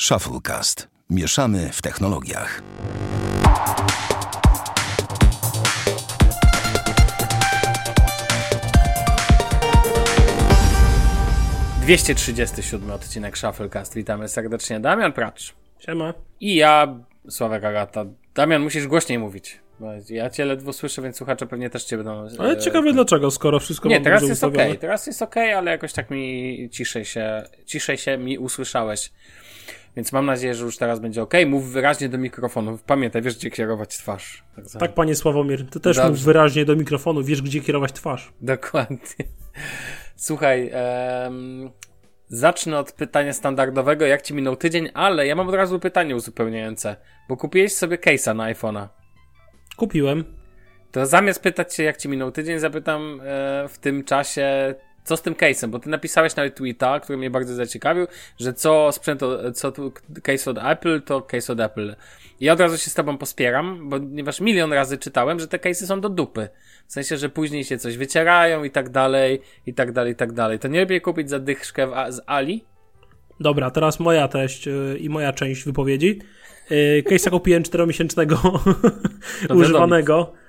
Shufflecast. Mieszamy w technologiach. Dwieście trzydziesty siódmy odcinek Shufflecast. Witamy serdecznie. Damian Pracz. Siema. I ja, Sławek Agata. Damian, musisz głośniej mówić. Bo ja cię ledwo słyszę, więc słuchacze pewnie też cię będą... Ale e, ciekawe dlaczego, skoro wszystko Nie, teraz jest okej, ustawione. teraz jest okej, ale jakoś tak mi ciszej się, ciszej się mi usłyszałeś. Więc mam nadzieję, że już teraz będzie okej. Mów wyraźnie do mikrofonu. Pamiętaj, wiesz gdzie kierować twarz. Tak, Tak, panie Sławomir, ty też Dobrze. mów wyraźnie do mikrofonu, wiesz gdzie kierować twarz. Dokładnie. Słuchaj, zacznę od pytania standardowego, jak ci minął tydzień, ale ja mam od razu pytanie uzupełniające, bo kupiłeś sobie case'a na iPhone'a. Kupiłem. To zamiast pytać się, jak ci minął tydzień, zapytam e, w tym czasie, co z tym case'em, bo ty napisałeś nawet tweeta, który mnie bardzo zaciekawił, że co sprzęt, o- co tu case od Apple, to case od Apple. I ja od razu się z tobą pospieram, bo- ponieważ milion razy czytałem, że te case'y są do dupy. W sensie, że później się coś wycierają i tak dalej, i tak dalej, i tak dalej. To nie lepiej kupić za A- z Ali? Dobra, teraz moja treść y, i moja część wypowiedzi. Y, Case'a kupiłem 4-miesięcznego używanego. y,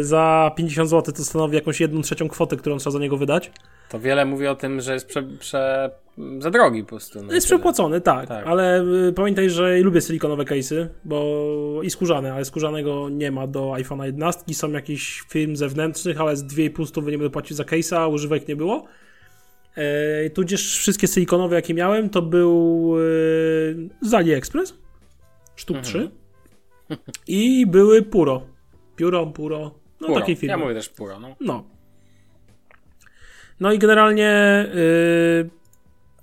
Za 50 zł to stanowi jakąś jedną trzecią kwotę, którą trzeba za niego wydać. To wiele mówi o tym, że jest prze, prze, za drogi po prostu. No Jest przepłacony, tak, Tak. ale y, pamiętaj, że lubię silikonowe case'y, bo i skórzane, ale skórzanego nie ma do iPhone'a 11. Są jakieś firm zewnętrznych, ale z 2,5 stówy nie będę płacił za case'a, używek nie było. E, tudzież wszystkie silikonowe, jakie miałem, to był e, z AliExpress, sztuk Mhm. 3 i były Puro. Pióro, Puro, no Puro. takiej firmy. Ja mówię też puro, no. No. No i generalnie, yy,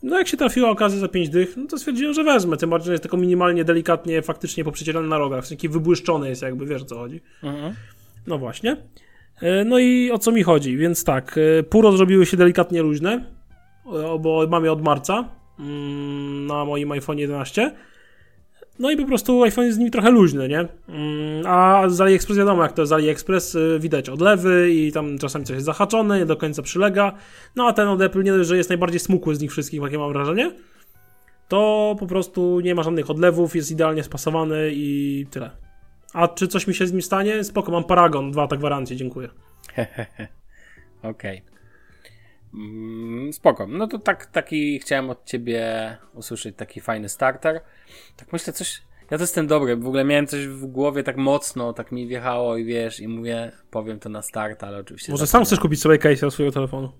no jak się trafiła okazja za 5 dych, no to stwierdziłem, że wezmę. Tym bardziej, że jest tylko minimalnie, delikatnie, faktycznie poprzecierany na rogach. W sensie wybłyszczony jest jakby, wiesz o co chodzi. Mhm. No właśnie. Yy, No i o co mi chodzi? Więc tak, yy, Puro zrobiły się delikatnie luźne, o- bo mamy od marca mm, na moim iPhone 11. No i po prostu iPhone jest z nimi trochę luźny, nie? Mm, A z AliExpress wiadomo, jak to jest z AliExpress, y, widać odlewy i tam czasami coś jest zahaczone, nie do końca przylega. No a ten od Apple nie że jest najbardziej smukły z nich wszystkich, jakie mam wrażenie, to po prostu nie ma żadnych odlewów, jest idealnie spasowany i tyle. A czy coś mi się z nim stanie? Spoko, mam Paragon, dwa lata gwarancji, dziękuję. Okej. Mm, Spoko. No to tak, taki chciałem od ciebie usłyszeć taki fajny starter. Tak myślę coś. Ja to jestem dobry. W ogóle miałem coś w głowie tak mocno, tak mi wjechało i wiesz, i mówię, powiem to na start, ale oczywiście. Może sam chcesz kupić sobie case do swojego telefonu?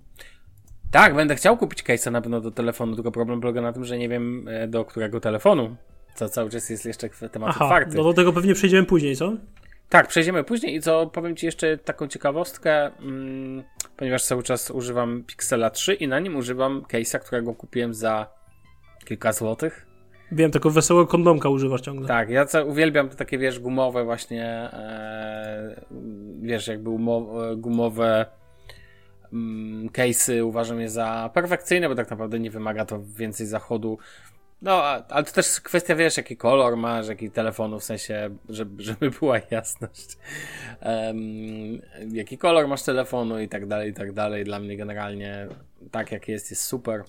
Tak, będę chciał kupić case'a na pewno do telefonu, tylko problem polega na tym, że nie wiem e, do którego telefonu. Co cały czas jest jeszcze temat Aha, otwarty. no do tego pewnie przejdziemy później, co? Tak, przejdziemy później i co powiem Ci jeszcze taką ciekawostkę, mm, ponieważ cały czas używam Pixela 3 i na nim używam case'a, którego kupiłem za kilka złotych. Wiem, tylko wesołego kondomka używasz ciągle. Tak, ja uwielbiam te takie, wiesz, gumowe właśnie, e, wiesz, jakby umo- e, gumowe mm, case'y uważam je za perfekcyjne, bo tak naprawdę nie wymaga to więcej zachodu. No, ale to też kwestia, wiesz, jaki kolor masz, jaki telefonu, w sensie, żeby, żeby była jasność. Em, jaki kolor masz telefonu i tak dalej, i tak dalej. Dla mnie generalnie tak jak jest, jest super.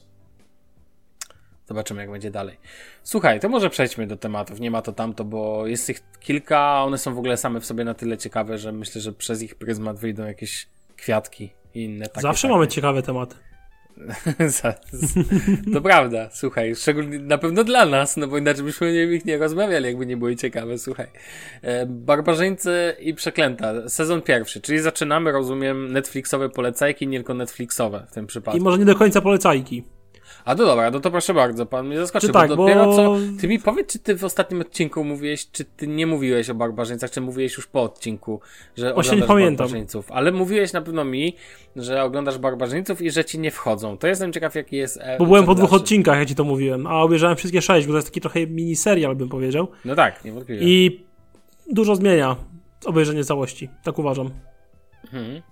Zobaczymy, jak będzie dalej. Słuchaj, to może przejdźmy do tematów. Nie ma to tamto, bo jest ich kilka. One są w ogóle same w sobie na tyle ciekawe, że myślę, że przez ich pryzmat wyjdą jakieś kwiatki i inne takie. Zawsze takie. mamy ciekawe tematy. To prawda, słuchaj, szczególnie na pewno dla nas, no bo inaczej byśmy o nich nie rozmawiali, jakby nie były ciekawe, słuchaj. E, Barbarzyńcy i Przeklęta, sezon pierwszy, czyli zaczynamy, rozumiem, Netflixowe polecajki, nie tylko Netflixowe w tym przypadku. I może nie do końca polecajki. A to dobra, no to proszę bardzo, pan mnie zaskoczył, Czy tak, bo dopiero bo- co, ty mi powiedz, czy ty w ostatnim odcinku mówiłeś, czy ty nie mówiłeś o barbarzyńcach, czy mówiłeś już po odcinku, że Właśnie nie oglądasz pamiętam. barbarzyńców, ale mówiłeś na pewno mi, że oglądasz barbarzyńców i że ci nie wchodzą. To jestem ciekaw, jaki jest... e, Bo byłem po dwóch odcinkach, ja ci to mówiłem, a obejrzałem wszystkie sześć, bo to jest taki trochę miniserial, bym powiedział. No tak, niewątpliwie. I dużo zmienia obejrzenie całości, tak uważam. Mhm.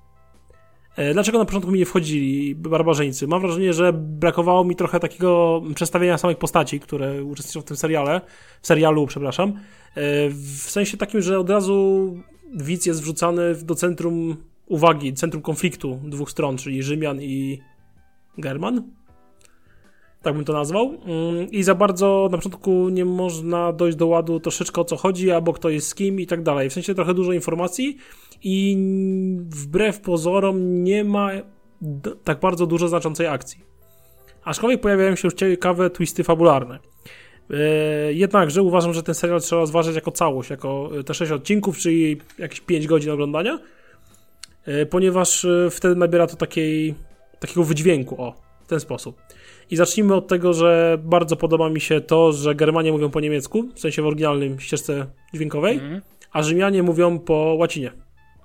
E, Dlaczego na początku mi nie wchodzili barbarzyńcy? Mam wrażenie, że brakowało mi trochę takiego przedstawienia samych postaci, które uczestniczą w tym seriale, w serialu, przepraszam. E, W sensie takim, że od razu widz jest wrzucany do centrum uwagi, centrum konfliktu dwóch stron, czyli Rzymian i German. Tak bym to nazwał. Mm, I za bardzo na początku nie można dojść do ładu troszeczkę o co chodzi, albo kto jest z kim i tak dalej. W sensie trochę dużo informacji i wbrew pozorom nie ma tak bardzo dużo znaczącej akcji. Aczkolwiek pojawiają się już ciekawe twisty fabularne. E, jednakże uważam, że ten serial trzeba rozważać jako całość, jako te 6 odcinków, czyli jakieś 5 godzin oglądania, e, ponieważ e, wtedy nabiera to takiej, takiego wydźwięku, o, w ten sposób. I zacznijmy od tego, że bardzo podoba mi się to, że Germanie mówią po niemiecku, w sensie w oryginalnym ścieżce dźwiękowej, mm. a Rzymianie mówią po łacinie.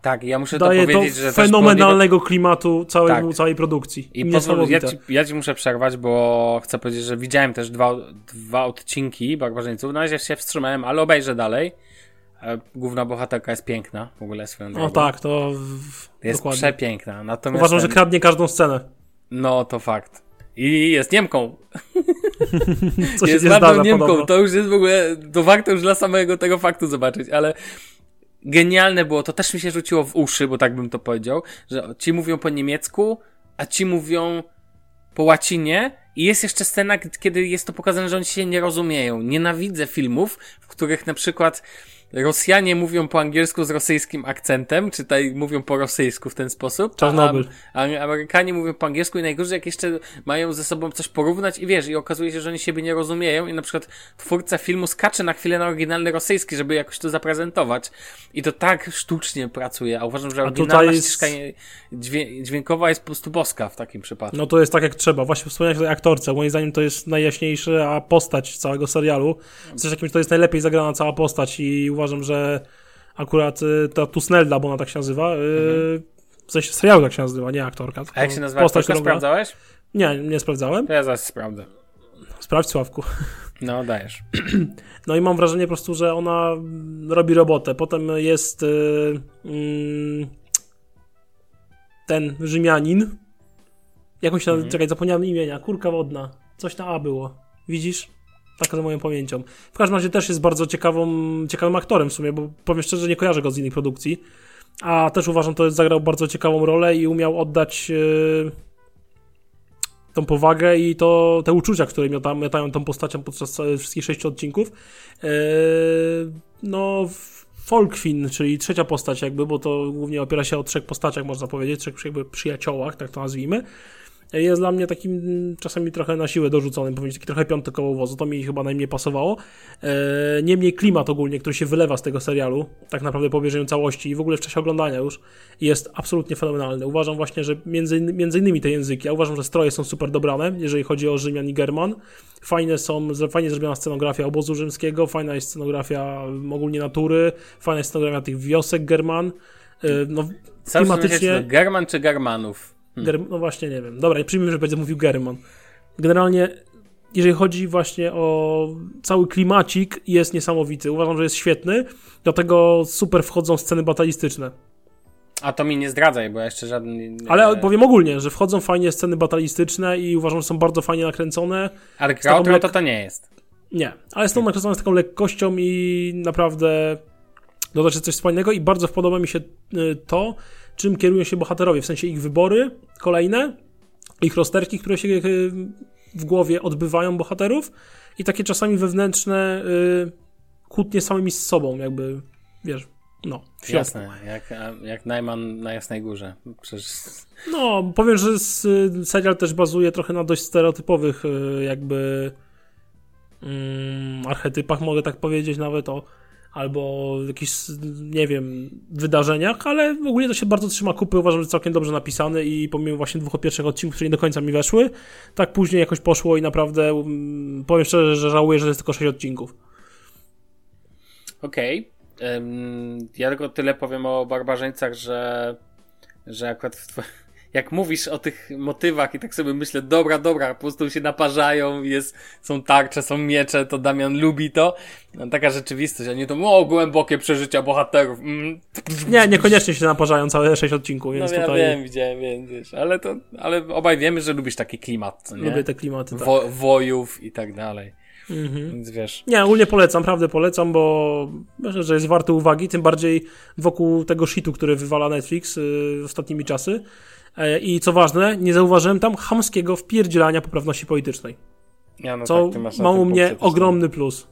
Tak, ja muszę Daje to powiedzieć, to że fenomenalnego klimatu całej, tak. całej produkcji. I pozwól, ja, ci, ja ci muszę przerwać, bo chcę powiedzieć, że widziałem też dwa, dwa odcinki Barbarzyńców. Na razie się wstrzymałem, ale obejrzę dalej. E, główna bohaterka jest piękna w ogóle swoją drogą. No tak, to w... jest dokładnie. przepiękna. Natomiast Uważam, ten... że kradnie każdą scenę. No to fakt. I jest Niemką. Co jest bardzo Niemką. Podobno. To już jest w ogóle, to warto już dla samego tego faktu zobaczyć, ale genialne było, to też mi się rzuciło w uszy, bo tak bym to powiedział, że ci mówią po niemiecku, a ci mówią po łacinie i jest jeszcze scena, kiedy jest to pokazane, że oni się nie rozumieją. Nienawidzę filmów, w których na przykład Rosjanie mówią po angielsku z rosyjskim akcentem, czy tutaj mówią po rosyjsku w ten sposób. Czarnobyl. A, a Amerykanie mówią po angielsku i najgorzej jak jeszcze mają ze sobą coś porównać i wiesz, i okazuje się, że oni siebie nie rozumieją i na przykład twórca filmu skacze na chwilę na oryginalny rosyjski, żeby jakoś to zaprezentować. I to tak sztucznie pracuje, a uważam, że oryginalna jest... ścieżka dźwiękowa jest po prostu boska w takim przypadku. No to jest tak jak trzeba. Właśnie wspomniałeś o tej aktorce. Moim zdaniem to jest najjaśniejsza postać całego serialu. W sensie jakimś to jest najlepiej zagrana cała postać i uważam, że akurat y, ta Tusnelda, bo ona tak się nazywa, y, mhm. w sensie serialu tak się nazywa, nie aktorka. A jak się nazywa postać, aktorka? Sprawdzałeś? Nie, nie sprawdzałem. To ja zaraz sprawdzę. Sprawdź, Sławku. No, dajesz. No i mam wrażenie po prostu, że ona robi robotę. Potem jest yy, yy, ten Rzymianin. Jakąś tam, mhm. czekaj, zapomniałem imienia. Kurka wodna. Coś na A było. Widzisz? Tak za moją pamięcią. W każdym razie też jest bardzo ciekawą, ciekawym aktorem w sumie, bo powiem szczerze, nie kojarzę go z innych produkcji. A też uważam, że zagrał bardzo ciekawą rolę i umiał oddać yy, tą powagę i to, te uczucia, które miota, miotają tą postacią podczas wszystkich sześciu odcinków. Yy, no, Folkfin, czyli trzecia postać jakby, bo to głównie opiera się o trzech postaciach, można powiedzieć, trzech jakby przyjaciołach, tak to nazwijmy jest dla mnie takim czasami trochę na siłę dorzuconym, powiedzieć taki trochę piąty koło wozu, to mi chyba najmniej pasowało. E, niemniej klimat ogólnie, który się wylewa z tego serialu, tak naprawdę po obejrzeniu całości i w ogóle w czasie oglądania już, jest absolutnie fenomenalny. Uważam właśnie, że między, między innymi te języki, ja uważam, że stroje są super dobrane, jeżeli chodzi o Rzymian i German. Fajne są, fajnie zrobiona scenografia obozu rzymskiego, fajna jest scenografia ogólnie natury, fajna jest scenografia tych wiosek German. E, no, klimatycznie... German czy Germanów? Hmm. No właśnie, nie wiem. Dobra, przyjmijmy, że będzie mówił German. Generalnie, jeżeli chodzi właśnie o cały klimacik, jest niesamowity. Uważam, że jest świetny. Do tego super wchodzą sceny batalistyczne. A to mi nie zdradzaj, bo ja jeszcze żaden. Ale powiem ogólnie, że wchodzą fajnie sceny batalistyczne i uważam, że są bardzo fajnie nakręcone. Ale Krautro lek... to to nie jest. Nie, ale są nakręcone z taką lekkością i naprawdę dodaje się coś wspaniałego i bardzo podoba mi się y, to, czym kierują się bohaterowie, w sensie ich wybory kolejne, ich rozterki, które się e, w głowie odbywają bohaterów i takie czasami wewnętrzne y, kłótnie samymi z sobą, jakby, wiesz, no, w Jasne, jak, jak Najman na Jasnej Górze. Przecież... No, powiem, że serial też bazuje trochę na dość stereotypowych jakby mm, archetypach, mogę tak powiedzieć nawet o albo jakichś, nie wiem, wydarzeniach, ale w ogóle to się bardzo trzyma kupy, uważam, że całkiem dobrze napisany i pomimo właśnie dwóch pierwszych odcinków, które nie do końca mi weszły, tak później jakoś poszło i naprawdę um, powiem szczerze, że żałuję, że jest tylko sześć odcinków. Okej. Okay. Um, ja tylko tyle powiem o barbarzyńcach, że że akurat w, jak mówisz o tych motywach i tak sobie myślę, dobra, dobra, po prostu się naparzają, jest, są tarcze, są miecze, to Damian lubi to. No, taka rzeczywistość, a nie to, o, głębokie przeżycia bohaterów. Mm. Nie, niekoniecznie się naparzają całe sześć odcinków, więc no, ja tutaj... wiem, widziałem, wiem, wiesz, ale to, ale obaj wiemy, że lubisz taki klimat, nie? Lubię te klimaty, tak. Wo wojów i tak dalej. Mhm. Więc wiesz. Nie, ogólnie polecam, naprawdę polecam, bo myślę, że jest warte uwagi, tym bardziej wokół tego shitu, który wywala Netflix yy, ostatnimi czasy. E, I co ważne, nie zauważyłem tam chamskiego wpierdzielania poprawności politycznej. Ja, no co tak, ma u mnie ogromny plus.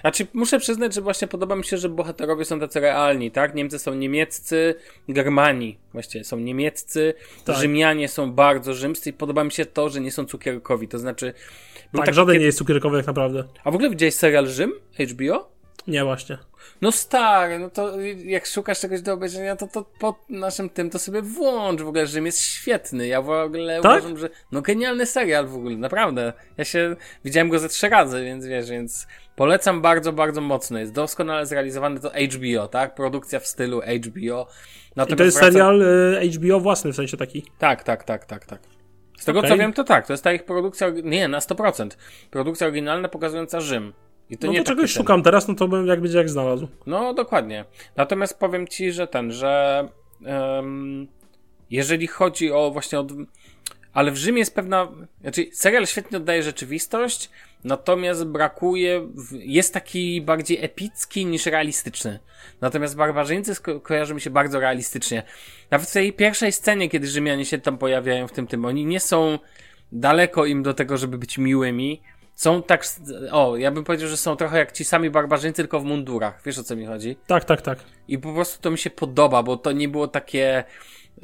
Znaczy, muszę przyznać, że właśnie podoba mi się, że bohaterowie są tacy realni, tak? Niemcy są niemieccy, Germanii właściwie są niemieccy, Tak. Rzymianie są bardzo rzymscy i podoba mi się to, że nie są cukierkowi, to znaczy... był Tak, taki żaden kiedy- nie jest cukierkowy tak naprawdę. A w ogóle widziałeś serial Rzym? HBO? Nie, właśnie. No stary, no to jak szukasz czegoś do obejrzenia, to, to po naszym tym to sobie włącz. W ogóle Rzym jest świetny. Ja w ogóle Tak? uważam, że. No genialny serial w ogóle, naprawdę. Ja się. Widziałem go ze trzy razy, więc wiesz, więc polecam bardzo, bardzo mocno. Jest doskonale zrealizowany to HBO, tak? Produkcja w stylu HBO. I Natomiast to jest serial y, HBO własny, w sensie taki. Tak, tak, tak, tak, tak. Z tego Okej. co wiem, to tak. To jest ta ich produkcja. Nie, na 100%. Produkcja oryginalna pokazująca Rzym. I to no nie to czegoś ten- szukam teraz, no to bym jak będzie jak znalazł. No, dokładnie. Natomiast powiem ci, że ten, że em, jeżeli chodzi o właśnie od. Ale w Rzymie jest pewna. Znaczy, serial świetnie oddaje rzeczywistość, natomiast brakuje. Jest taki bardziej epicki niż realistyczny. Natomiast barbarzyńcy sko- kojarzy mi się bardzo realistycznie. Nawet w tej pierwszej scenie, kiedy Rzymianie się tam pojawiają w tym tym, oni nie są daleko im do tego, żeby być miłymi. Są tak. O, ja bym powiedział, że są trochę jak ci sami barbarzyńcy, tylko w mundurach. Wiesz o co mi chodzi? Tak, tak, tak. I po prostu to mi się podoba, bo to nie było takie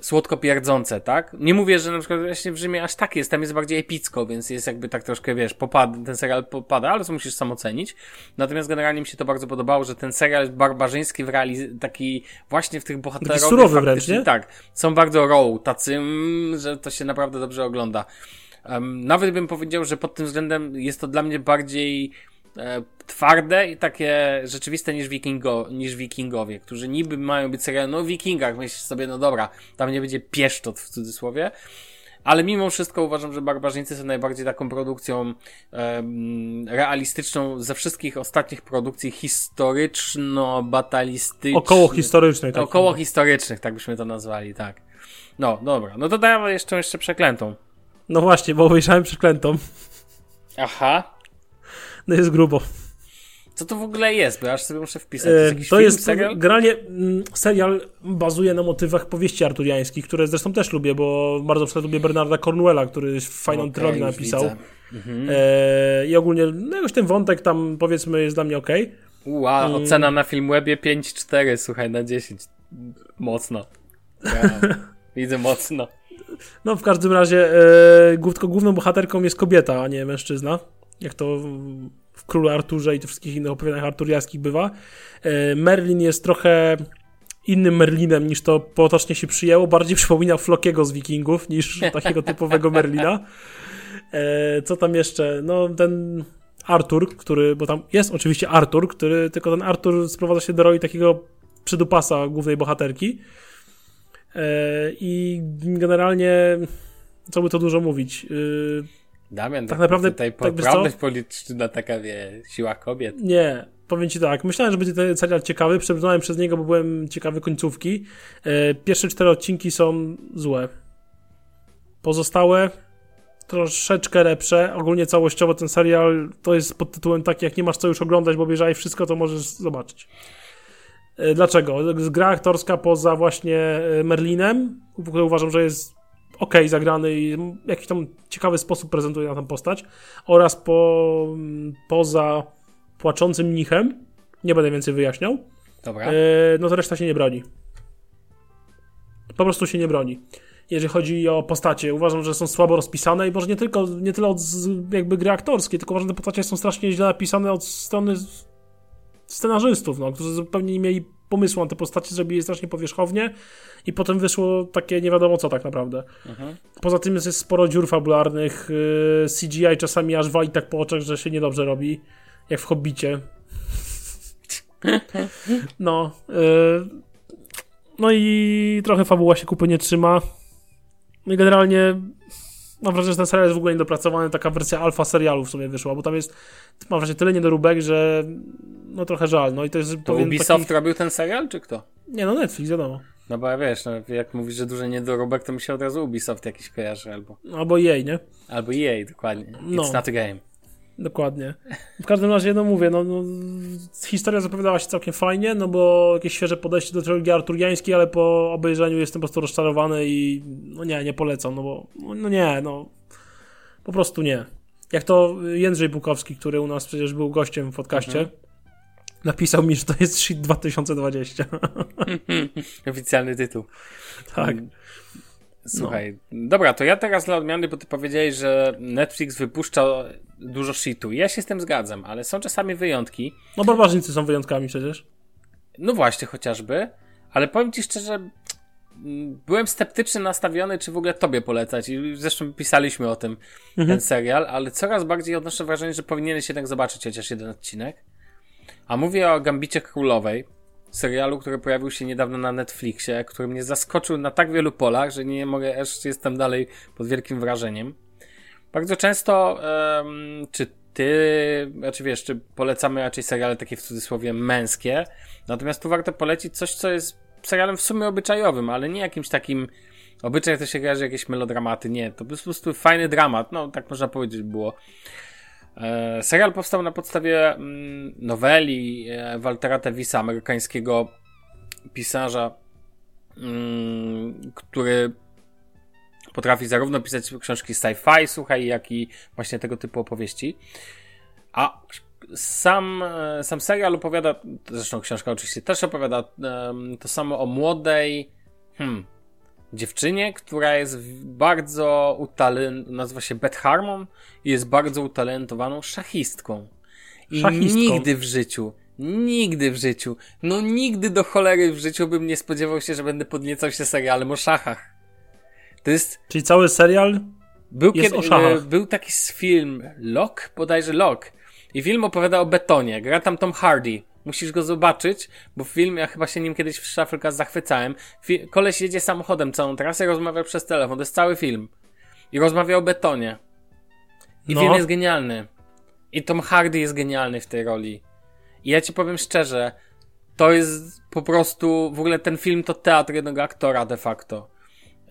słodko pierdzące, tak? Nie mówię, że na przykład właśnie w Rzymie aż tak jest, tam jest bardziej epicko, więc jest jakby tak troszkę, wiesz, popad, ten serial popada, ale to musisz sam ocenić. Natomiast generalnie mi się to bardzo podobało, że ten serial barbarzyński w realiz- taki właśnie w tych bohaterowych. Taki surowy wręcz, nie? Tak, są bardzo raw, tacy, mm, że to się naprawdę dobrze ogląda. Em, nawet bym powiedział, że pod tym względem jest to dla mnie bardziej e, twarde i takie rzeczywiste niż, wikingo, niż wikingowie, którzy niby mają być serial, no wikingach, myślisz sobie, no dobra, tam nie będzie pieszczot w cudzysłowie, ale mimo wszystko uważam, że Barbarzyńcy są najbardziej taką produkcją em, realistyczną ze wszystkich ostatnich produkcji historyczno-batalistycznych. Około historycznej. Tak. Około historycznych, tak byśmy to nazwali, tak. No, dobra, no to dajmy jeszcze, jeszcze przeklętą. No właśnie, bo obejrzałem przeklętą. Aha. No jest grubo. Co to w ogóle jest? Bo ja aż sobie muszę wpisać. To jest E, To film, jest serial? generalnie mm, serial bazuje na motywach powieści arturiańskich, które zresztą też lubię, bo bardzo przykład lubię Bernarda Cornwella, który fajną trylogię już napisał. Mhm. E, I ogólnie no jakoś ten wątek tam powiedzmy jest dla mnie okej. Ua, Mm. ocena na Filmwebie 5,4, słuchaj, na 10. Mocno. Ja, widzę mocno. No w każdym razie e, główną bohaterką jest kobieta, a nie mężczyzna. Jak to w- Królu Arturze i tych wszystkich innych opowiadaniach arturiańskich bywa. E, Merlin jest trochę innym Merlinem niż to potocznie się przyjęło. Bardziej przypomina Flokiego z Wikingów niż takiego typowego Merlina. E, co tam jeszcze? No ten Artur, który, bo tam jest oczywiście Artur, który, tylko ten Artur sprowadza się do roli takiego przydupasa głównej bohaterki. E, I generalnie, co by to dużo mówić? Damian, Tak naprawdę, tutaj tak poprawność polityczna taka, wie, siła kobiet. Nie, powiem ci tak. Myślałem, że będzie ten serial ciekawy. Przebrnąłem przez niego, bo byłem ciekawy końcówki. E, Pierwsze cztery odcinki są złe. Pozostałe troszeczkę lepsze. Ogólnie całościowo ten serial to jest pod tytułem taki, jak nie masz co już oglądać, bo obejrzałeś wszystko, to możesz zobaczyć. E, Dlaczego? Gra aktorska poza właśnie e, Merlinem, w ogóle uważam, że jest ok zagrany i w jakiś tam ciekawy sposób prezentuje na tę postać oraz po, poza płaczącym mnichem, nie będę więcej wyjaśniał, Dobra. e, no to reszta się nie broni. Po prostu się nie broni. Jeżeli chodzi o postacie, uważam, że są słabo rozpisane i może nie tylko, nie tyle od jakby gry aktorskiej, tylko uważam, że te postacie są strasznie źle napisane od strony scenarzystów, no, którzy zupełnie nie mieli pomysłu na te postacie, zrobili strasznie powierzchownie i potem wyszło takie nie wiadomo co tak naprawdę. Mhm. Poza tym jest sporo dziur fabularnych, yy, CGI czasami aż wali tak po oczach, że się niedobrze robi, jak w Hobbicie. No, yy, no i trochę fabuła się kupy nie trzyma. No i generalnie mam wrażenie, że ten serial jest w ogóle niedopracowany, taka wersja alfa serialu w sumie wyszła, bo tam jest, mam wrażenie, tyle niedoróbek, że no trochę żal. No i to jest To Ubisoft taki... robił ten serial, czy kto? Nie no, Netflix, wiadomo. No bo ja wiesz, no, jak mówisz, że duży niedoróbek, to mi się od razu Ubisoft jakiś kojarzy, albo, Albo jej, nie? albo EA, dokładnie. It's No. not a game. Dokładnie. W każdym razie, no mówię, no, no, historia zapowiadała się całkiem fajnie, no bo jakieś świeże podejście do trilogii arturiańskiej, ale po obejrzeniu jestem po prostu rozczarowany i no nie, nie polecam, no bo no nie, no po prostu nie. jak to Jędrzej Bukowski, który u nas przecież był gościem w podcaście, mhm. napisał mi, że to jest Shit 2020. Oficjalny tytuł. Tak. Słuchaj, no. dobra, to ja teraz dla odmiany, bo ty powiedziałeś, że Netflix wypuszcza dużo shitu. Ja się z tym zgadzam, ale są czasami wyjątki. No barbarzyńcy są wyjątkami przecież. No właśnie, chociażby. Ale powiem ci szczerze, byłem sceptyczny nastawiony, czy w ogóle tobie polecać. I zresztą pisaliśmy o tym, mhm. ten serial, ale coraz bardziej odnoszę wrażenie, że powinieneś jednak zobaczyć chociaż jeden odcinek. A mówię o Gambicie Królowej, serialu, który pojawił się niedawno na Netflixie, który mnie zaskoczył na tak wielu polach, że nie mogę, aż jestem dalej pod wielkim wrażeniem. Bardzo często, um, czy ty, znaczy wiesz, czy polecamy raczej seriale takie w cudzysłowie męskie, natomiast tu warto polecić coś, co jest serialem w sumie obyczajowym, ale nie jakimś takim obyczaj to się kojarzy jakieś melodramaty, nie, to po prostu fajny dramat, no tak można powiedzieć było. E, serial powstał na podstawie mm, noweli e, Waltera Tevisa, amerykańskiego pisarza, mm, który potrafi zarówno pisać książki sci-fi, słuchaj, jak i właśnie tego typu opowieści. A sam, e, sam serial opowiada, zresztą książka oczywiście też opowiada to samo o młodej, hmm, dziewczynie, która jest bardzo utalentowana, nazywa się Beth Harmon i jest bardzo utalentowaną szachistką. I szachistką. nigdy w życiu, nigdy w życiu, no nigdy do cholery w życiu bym nie spodziewał się, że będę podniecał się serialem o szachach. To jest... Czyli cały serial był jest kiedy, o szachach. Był taki film, Lock, bodajże Lock. I film opowiada o betonie. Gra tam Tom Hardy. Musisz go zobaczyć, bo film, ja chyba się nim kiedyś w Shufflecast zachwycałem. Fi koleś jedzie samochodem całą trasę rozmawia przez telefon. To jest cały film. I rozmawia o betonie. I no. film jest genialny. I Tom Hardy jest genialny w tej roli. I ja ci powiem szczerze, to jest po prostu, w ogóle ten film to teatr jednego aktora de facto.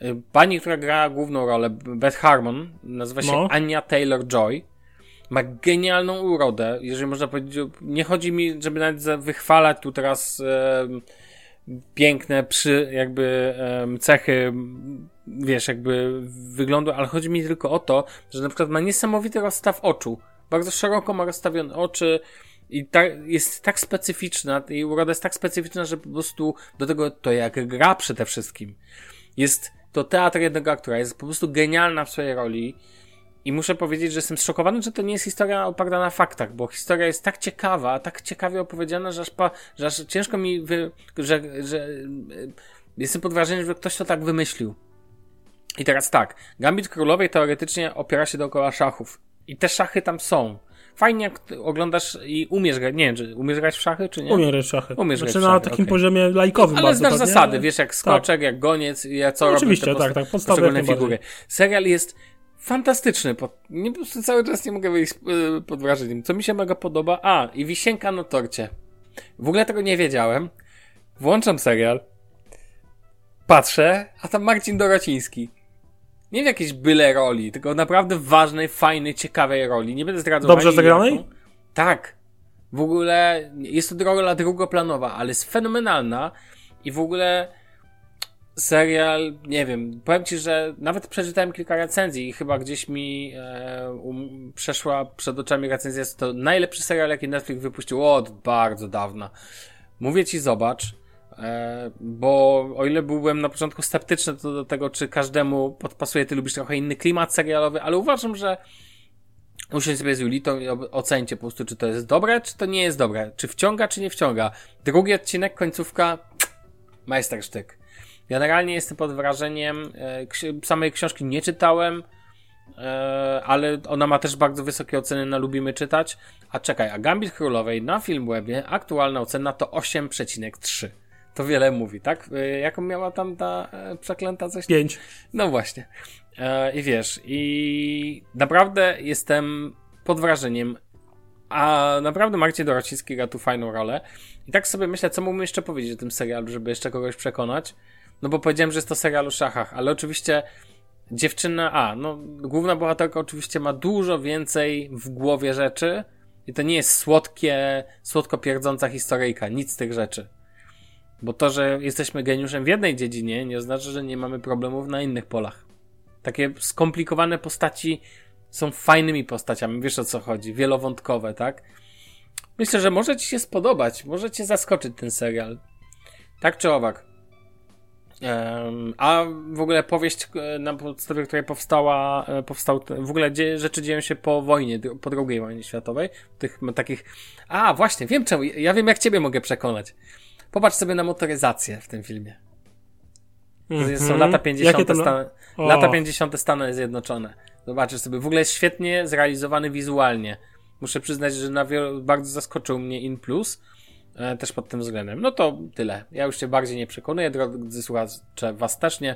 Y, pani, która gra główną rolę, Beth Harmon, nazywa się no. Anya Taylor-Joy ma genialną urodę, jeżeli można powiedzieć, nie chodzi mi, żeby nawet wychwalać tu teraz e, piękne przy, jakby e, cechy, wiesz, jakby wyglądu, ale chodzi mi tylko o to, że na przykład ma niesamowity rozstaw oczu, bardzo szeroko ma rozstawione oczy, i ta, jest tak specyficzna, i uroda jest tak specyficzna, że po prostu do tego to jak gra przede wszystkim. Jest to teatr jednego aktora, jest po prostu genialna w swojej roli. I muszę powiedzieć, że jestem zszokowany, że to nie jest historia oparta na faktach, bo historia jest tak ciekawa, tak ciekawie opowiedziana, że aż, pa, że aż ciężko mi, wy, że, że e, jestem pod wrażeniem, że ktoś to tak wymyślił. I teraz tak, Gambit Królowej teoretycznie opiera się dookoła szachów. I te szachy tam są. Fajnie jak oglądasz i umiesz grać, nie wiem, czy umiesz grać w szachy, czy nie? Umiem grać w szachy. Umiesz znaczy grać na takim okay. poziomie lajkowym Ale znasz zasady, wiesz, jak skoczek, tak. jak goniec, ja co no, Oczywiście, tak, tak, podstawowe figury. Serial jest fantastyczny. Po, nie, po prostu cały czas nie mogę wyjść yy, pod wrażeniem. Co mi się mega podoba? A, i wisienka na torcie. W ogóle tego nie wiedziałem. Włączam serial. Patrzę, a tam Marcin Dorociński. Nie w jakiejś byle roli, tylko naprawdę ważnej, fajnej, ciekawej roli. Nie będę zdradzał. Dobrze zagranej? Tak. W ogóle jest to rola drugoplanowa, ale jest fenomenalna i w ogóle serial, nie wiem, powiem ci, że nawet przeczytałem kilka recenzji i chyba gdzieś mi e, um, przeszła przed oczami recenzja, jest to najlepszy serial, jaki Netflix wypuścił od bardzo dawna. Mówię ci, zobacz, bo o ile byłem na początku sceptyczny to do tego, czy każdemu podpasuje, ty lubisz trochę inny klimat serialowy, ale uważam, że Usiądź sobie z Julitą i ocencie po prostu, czy to jest dobre, czy to nie jest dobre. Czy wciąga, czy nie wciąga. Drugi odcinek, końcówka, majstersztyk. Generalnie jestem pod wrażeniem, e, samej książki nie czytałem, e, ale ona ma też bardzo wysokie oceny na Lubimy Czytać. A czekaj, a Gambit Królowej na Filmwebie aktualna ocena to 8,3. To wiele mówi, tak? E, jaką miała tam ta przeklęta coś? 5. No właśnie. I wiesz, i naprawdę jestem pod wrażeniem, a naprawdę Marcin Dorociński gra tu fajną rolę. I tak sobie myślę, co mógłbym jeszcze powiedzieć o tym serialu, żeby jeszcze kogoś przekonać. No bo powiedziałem, że jest to serial o szachach, ale oczywiście dziewczyna, a, no główna bohaterka oczywiście ma dużo więcej w głowie rzeczy i to nie jest słodkie, słodko pierdząca historyjka, nic z tych rzeczy. Bo to, że jesteśmy geniuszem w jednej dziedzinie, nie oznacza, że nie mamy problemów na innych polach. Takie skomplikowane postaci są fajnymi postaciami, wiesz o co chodzi, wielowątkowe, tak? Myślę, że może ci się spodobać, może cię zaskoczyć ten serial. Tak czy owak. A w ogóle powieść, e, na podstawie której powstała, e, powstał, w ogóle rzeczy dzieją się po wojnie, po II wojnie światowej. Tych takich. A, właśnie, wiem czemu. Ja wiem, jak ciebie mogę przekonać. Popatrz sobie na motoryzację w tym filmie. Mm -hmm. Są lata 50. Stan... Lata 50. Stany Zjednoczone. Zobaczysz sobie. W ogóle jest świetnie zrealizowany wizualnie. Muszę przyznać, że na wielu, bardzo zaskoczył mnie In Plus. E, też pod tym względem. No to tyle. Ja już się bardziej nie przekonuję, drodzy słuchacze, was też nie.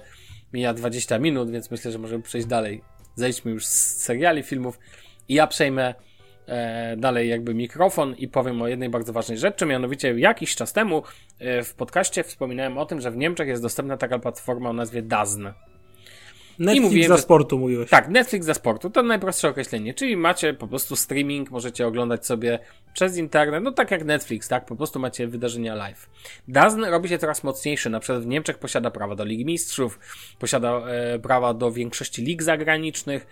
Mija 20 minut, więc myślę, że możemy przejść dalej. Zejdźmy już z seriali, filmów i ja przejmę dalej jakby mikrofon i powiem o jednej bardzo ważnej rzeczy, mianowicie jakiś czas temu e, w podcaście wspominałem o tym, że w Niemczech jest dostępna taka platforma o nazwie DAZN. Netflix I mówiłem, za sportu mówiłeś. Tak, Netflix za sportu, to najprostsze określenie, czyli macie po prostu streaming, możecie oglądać sobie przez internet, no tak jak Netflix, tak, po prostu macie wydarzenia live. DAZN robi się coraz mocniejszy, na przykład w Niemczech posiada prawa do Ligi Mistrzów, posiada e, prawa do większości lig zagranicznych,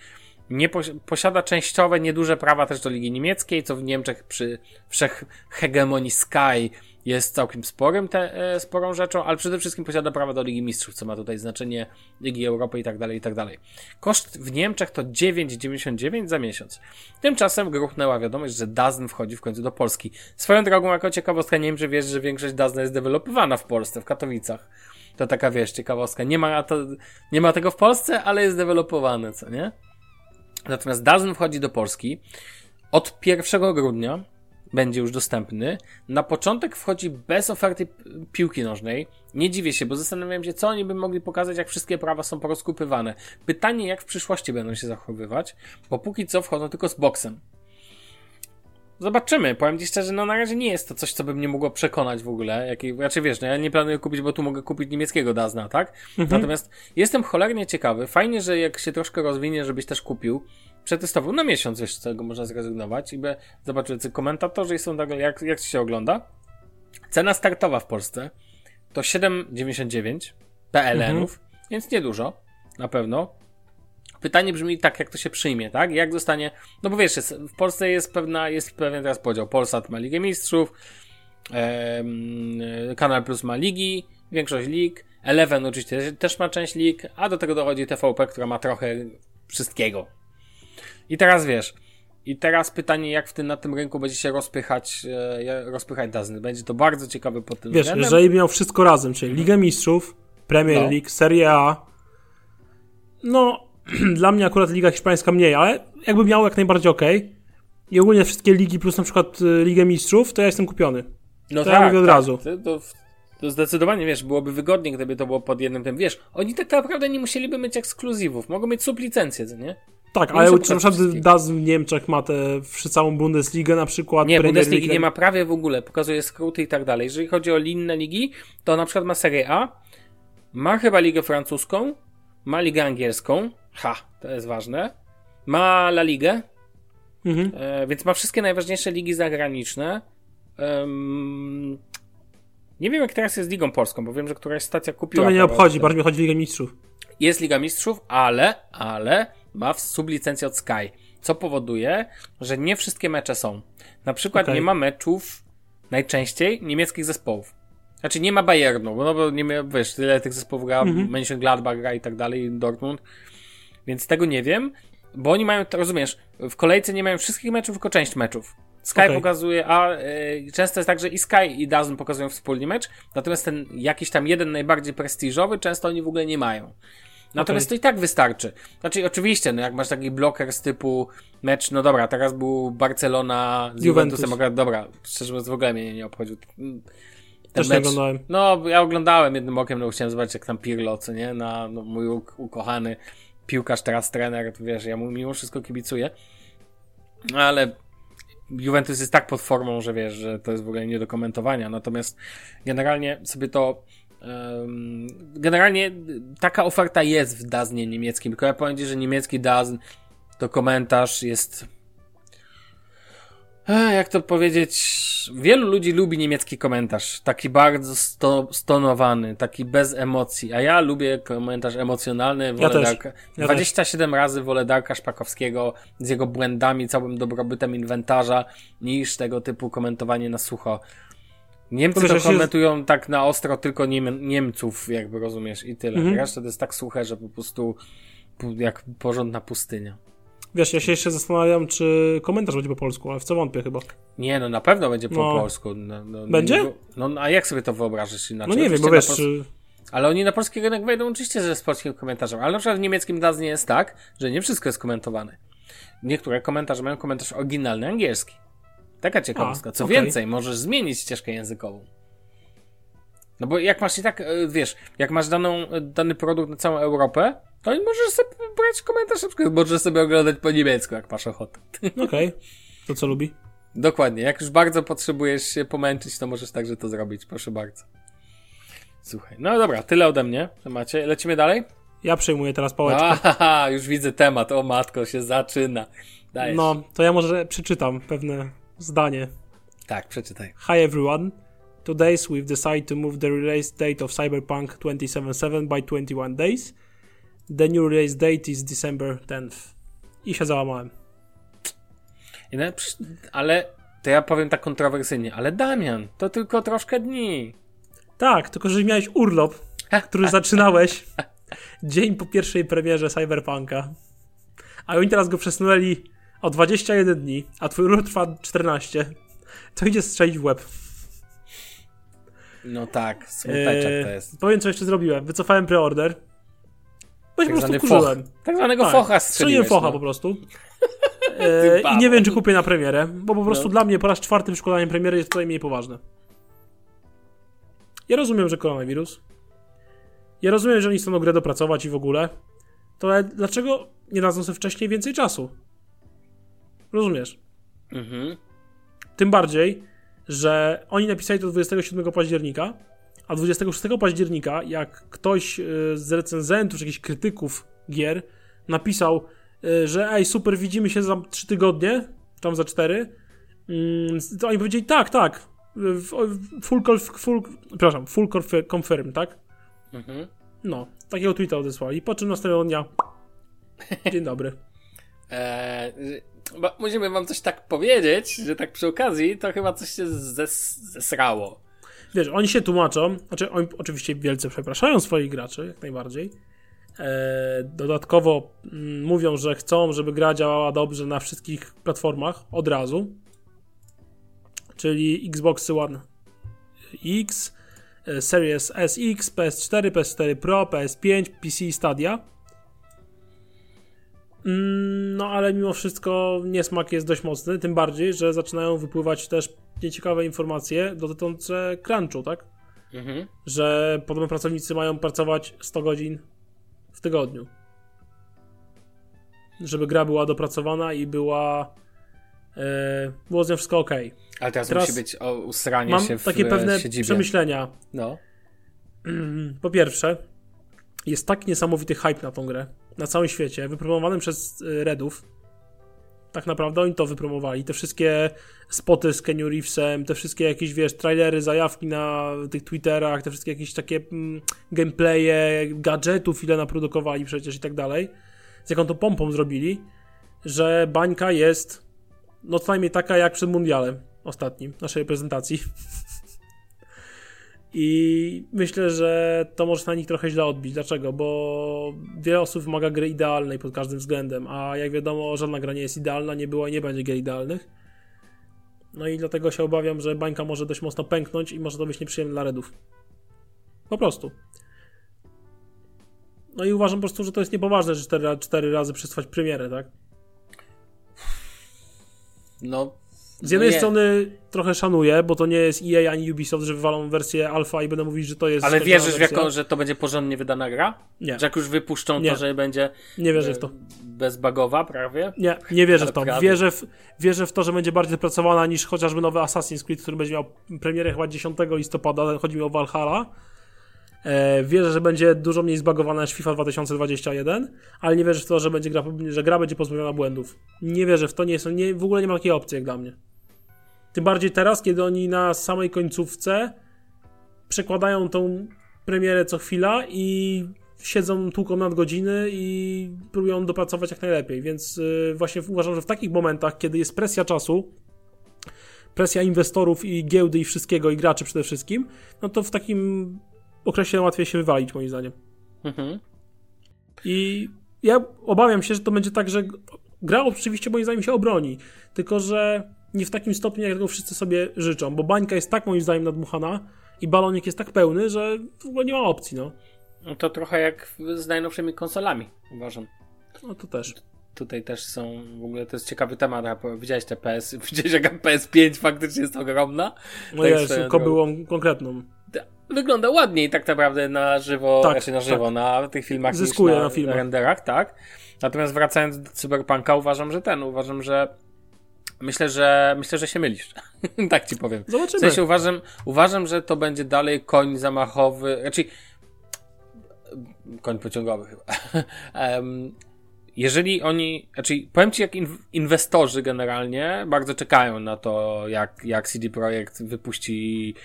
nie posiada częściowe, nieduże prawa też do Ligi Niemieckiej, co w Niemczech przy wszechhegemonii Sky jest całkiem sporym te, e, sporą rzeczą, ale przede wszystkim posiada prawo do Ligi Mistrzów, co ma tutaj znaczenie Ligi Europy i tak dalej, i tak dalej. Koszt w Niemczech to 9,99 za miesiąc. Tymczasem gruchnęła wiadomość, że DAZN wchodzi w końcu do Polski. Swoją drogą, jako ciekawostka, nie wiem, czy wiesz, że większość DAZN jest dewelopowana w Polsce, w Katowicach. To taka, wiesz, ciekawostka. Nie ma, to, nie ma tego w Polsce, ale jest dewelopowane, co nie? Natomiast DAZN wchodzi do Polski od 1 grudnia będzie już dostępny. Na początek wchodzi bez oferty piłki nożnej. Nie dziwię się, bo zastanawiam się, co oni by mogli pokazać, jak wszystkie prawa są porozkupywane. Pytanie, jak w przyszłości będą się zachowywać, bo póki co wchodzą tylko z boksem. Zobaczymy. Powiem ci szczerze, no na razie nie jest to coś, co by mnie mogło przekonać w ogóle. Jakiej, raczej znaczy, wiesz, no ja nie planuję kupić, bo tu mogę kupić niemieckiego Dazna, tak? Mhm. Natomiast jestem cholernie ciekawy. Fajnie, że jak się troszkę rozwinie, żebyś też kupił przetestował na miesiąc, wiesz, z tego można zrezygnować i by zobaczył, co komentatorzy są tego, jak, jak się ogląda. Cena startowa w Polsce to 7,99 PLN-ów, mhm. więc niedużo, na pewno. Pytanie brzmi tak, jak to się przyjmie, tak? Jak zostanie, no bo wiesz, jest, w Polsce jest pewna, jest pewien teraz podział. Polsat ma Ligę Mistrzów, Kanal Plus ma ligi, większość lig, Eleven oczywiście też ma część lig, a do tego dochodzi TVP, która ma trochę wszystkiego, i teraz wiesz, i teraz pytanie, jak w tym, na tym rynku będzie się rozpychać, e, rozpychać Dazny. Będzie to bardzo ciekawe pod tym Wiesz, względem. jeżeli miał wszystko razem, czyli Ligę Mistrzów, Premier no. League, Serie A, no, dla mnie akurat Liga Hiszpańska mniej, ale jakby miał jak najbardziej ok. I ogólnie wszystkie ligi plus na przykład e, Ligę Mistrzów, to ja jestem kupiony. No to tak, ja mówię od tak. razu. To, to zdecydowanie, wiesz, byłoby wygodniej, gdyby to było pod jednym tym. Wiesz, oni tak naprawdę nie musieliby mieć ekskluzywów, mogą mieć sublicencję, nie? Tak, ale na przykład DAS w Niemczech ma tę całą Bundesligę na przykład. Nie, Bundesligi nie ma prawie w ogóle, pokazuje skróty i tak dalej. Jeżeli chodzi o inne ligi, to na przykład ma Serie A, ma chyba ligę francuską, ma ligę angielską, ha, to jest ważne, ma La Ligę, mhm. e, więc ma wszystkie najważniejsze ligi zagraniczne. Um, nie wiem, jak teraz jest Ligą Polską, bo wiem, że któraś stacja kupiła. To mnie nie obchodzi, bardziej mi chodzi o Ligę Mistrzów. Jest Liga Mistrzów, ale, ale ma sublicencję od Sky, co powoduje, że nie wszystkie mecze są. Na przykład okay. nie ma meczów najczęściej niemieckich zespołów. Znaczy nie ma Bayernu, bo, no bo nie ma, wiesz, tyle tych zespołów gra, mm -hmm. Mönchengladbach gra i tak dalej, Dortmund. Więc tego nie wiem, bo oni mają, rozumiesz, w kolejce nie mają wszystkich meczów, tylko część meczów. Sky okay. pokazuje, a y, często jest tak, że i Sky i DAZN pokazują wspólny mecz, natomiast ten jakiś tam jeden najbardziej prestiżowy często oni w ogóle nie mają. Natomiast okay. to i tak wystarczy. Znaczy, oczywiście, no jak masz taki bloker z typu mecz, no dobra, teraz był Barcelona z Juventus. Juventusem, dobra, szczerze mówiąc w ogóle mnie nie obchodził. Ten Też mecz, nie oglądałem. No, ja oglądałem jednym okiem, no chciałem zobaczyć jak tam Pirlo, co nie, na no, mój ukochany piłkarz, teraz trener, wiesz, ja mu mimo wszystko kibicuję. Ale Juventus jest tak pod formą, że wiesz, że to jest w ogóle nie do komentowania. Natomiast generalnie sobie to Generalnie taka oferta jest w Daznie niemieckim, tylko ja powiem Ci, że niemiecki Dazn to komentarz jest jak to powiedzieć, wielu ludzi lubi niemiecki komentarz, taki bardzo sto, stonowany, taki bez emocji, a ja lubię komentarz emocjonalny, wolę Ja też. Darka, Ja 27 razy wolę Darka Szpakowskiego z jego błędami, całym dobrobytem inwentarza, niż tego typu komentowanie na sucho. Niemcy Wiesz, to komentują tak na ostro tylko Niem Niemców, jakby rozumiesz, i tyle. Mhm. Reszta to jest tak suche, że po prostu jak porządna pustynia. Wiesz, ja się jeszcze zastanawiam, czy komentarz będzie po polsku, ale w co wątpię chyba. Nie, no na pewno będzie po No. polsku. No, no, Będzie? No, no a jak sobie to wyobrażysz inaczej? No nie wiem, bo wiesz, czy... Ale oni na polski rynek wejdą oczywiście, że z polskim komentarzem, ale na przykład w niemieckim DAZ nie jest tak, że nie wszystko jest komentowane. Niektóre komentarze mają komentarz oryginalny angielski. Taka ciekawostka. A, Co okej. więcej, możesz zmienić ścieżkę językową. No bo jak masz i tak, e, wiesz, jak masz daną, e, dany produkt na całą Europę, to możesz sobie brać komentarz, na przykład możesz sobie oglądać po niemiecku, jak masz ochotę. Okej, to co lubi? Dokładnie. Jak już bardzo potrzebujesz się pomęczyć, to możesz także to zrobić. Proszę bardzo. Słuchaj. No dobra, tyle ode mnie w temacie. Lecimy dalej? Ja przejmuję teraz pałeczkę. Aha, już widzę temat. O matko, się zaczyna. Dajesz. No, to ja może przeczytam pewne zdanie. Tak, przeczytaj. Hi everyone. Today we've decided to move the release date of Cyberpunk 2077 by 21 days. The new release date is December 10th. I się załamałem. Ale to ja powiem tak kontrowersyjnie. Ale Damian, to tylko troszkę dni. Tak, tylko że miałeś urlop, który zaczynałeś dzień po pierwszej premierze Cyberpunka. A oni teraz go przesunęli o 21 dni, a twój urlop trwa 14. To idzie strzelić w łeb. No tak, smuteczek Eee, to jest. Powiem, co jeszcze zrobiłem. Wycofałem preorder. Bo się Tak po prostu foch. kurzyłem. Tak zwanego Tak, focha Strzeliłem focha no. po prostu. E, I nie wiem, czy kupię na premierę, bo po prostu No. dla mnie po raz czwarty przykładanie premiery jest tutaj mniej poważne. Ja rozumiem, że koronawirus. Ja rozumiem, że oni chcą grę dopracować i w ogóle. To ale dlaczego nie dadzą sobie wcześniej więcej czasu? Rozumiesz? Mhm. Tym bardziej, że oni napisali to 27 października, a 26 października, jak ktoś y, z recenzentów czy jakichś krytyków gier napisał, y, że ej, super, widzimy się za 3 tygodnie, tam za 4, mm, to oni powiedzieli tak, tak, full, conf- full, przepraszam, full conf- confirm, tak? Mhm. No, takiego tweeta odesłali, po czym następnego dnia dzień dobry. Eee, bo musimy wam coś tak powiedzieć, że tak przy okazji to chyba coś się zes zesrało. Wiesz, oni się tłumaczą, znaczy oni oczywiście wielce przepraszają swoich graczy, jak najbardziej. E, dodatkowo mm, mówią, że chcą, żeby gra działała dobrze na wszystkich platformach od razu. Czyli Xbox One X, e, Series SX, PS4, PS4 Pro, PS5, PC Stadia. Mm, No ale mimo wszystko niesmak jest dość mocny, tym bardziej, że zaczynają wypływać też nieciekawe informacje dotyczące crunchu, tak? Mhm. Że podobno pracownicy mają pracować 100 godzin w tygodniu. Żeby gra była dopracowana i była. E, było z nią wszystko ok. Ale teraz, Teraz musi być o usranie Mam się w takie e, pewne siedzibie. przemyślenia. No. Po pierwsze, jest tak niesamowity hype na tą grę. Na całym świecie, wypromowany przez y, Redów. Tak naprawdę oni to wypromowali. Te wszystkie spoty z Kenny Reevesem, te wszystkie jakieś, wiesz, trailery, zajawki na tych Twitterach, te wszystkie jakieś takie mm, gameplaye, gadżetów, ile naprodukowali przecież i tak dalej. Z jaką to pompą zrobili, że bańka jest no co najmniej taka jak przed mundialem ostatnim, naszej prezentacji. I myślę, że to może na nich trochę źle odbić. Dlaczego? Bo wiele osób wymaga gry idealnej pod każdym względem, a jak wiadomo, żadna gra nie jest idealna, nie była i nie będzie gier idealnych. No i dlatego się obawiam, że bańka może dość mocno pęknąć i może to być nieprzyjemne dla Redów. Po prostu. No i uważam po prostu, że to jest niepoważne, że cztery, cztery razy przetrwać premierę, tak? No. Z jednej nie. strony trochę szanuję, bo to nie jest EA ani Ubisoft, że wywalą wersję alfa i będą mówić, że to jest. Ale wierzysz w jaką, że to będzie porządnie wydana gra? Nie, Że jak już wypuszczą Nie. to, że będzie nie wierzę w to. bezbagowa prawie? Nie, nie wierzę Ale w to. prawie. Wierzę w, wierzę w to, że będzie bardziej dopracowana niż chociażby nowy Assassin's Creed, który będzie miał premierę chyba 10 listopada, chodzi mi o Valhalla. E, wierzę, że będzie dużo mniej zbagowana niż FIFA 2021, ale nie wierzę w to, że będzie gra, że gra będzie pozbawiona błędów. Nie wierzę w to, nie są, nie, w ogóle nie ma takiej opcji jak dla mnie. Tym bardziej teraz, kiedy oni na samej końcówce przekładają tą premierę co chwila i siedzą tłuką nadgodziny i próbują dopracować jak najlepiej. Więc yy, właśnie uważam, że w takich momentach, kiedy jest presja czasu, presja inwestorów i giełdy i wszystkiego, i graczy przede wszystkim, no to w takim okresie łatwiej się wywalić, moim zdaniem. Mhm. I ja obawiam się, że to będzie tak, że gra oczywiście moim zdaniem się obroni, tylko że nie w takim stopniu, jak tego wszyscy sobie życzą, bo bańka jest tak moim zdaniem nadmuchana i balonik jest tak pełny, że w ogóle nie ma opcji, no. no to trochę jak z najnowszymi konsolami, uważam. No to też. Tutaj też są, w ogóle to jest ciekawy temat, widziałeś te PS, widziałeś jaka PS5 faktycznie jest ogromna? No tak jest, kobyłą konkretną wygląda ładniej tak naprawdę na żywo, tak, znaczy na żywo, tak. na tych filmach Zyskuje niż na, na filmach. renderach, tak. Natomiast wracając do Cyberpunka, uważam, że ten, uważam, że myślę, że myślę, że się mylisz. tak ci powiem. Zobaczymy. W sensie uważam, uważam, że to będzie dalej koń zamachowy, znaczy koń pociągowy chyba. um, jeżeli oni, znaczy powiem ci, jak inwestorzy generalnie bardzo czekają na to, jak, jak CD Projekt wypuści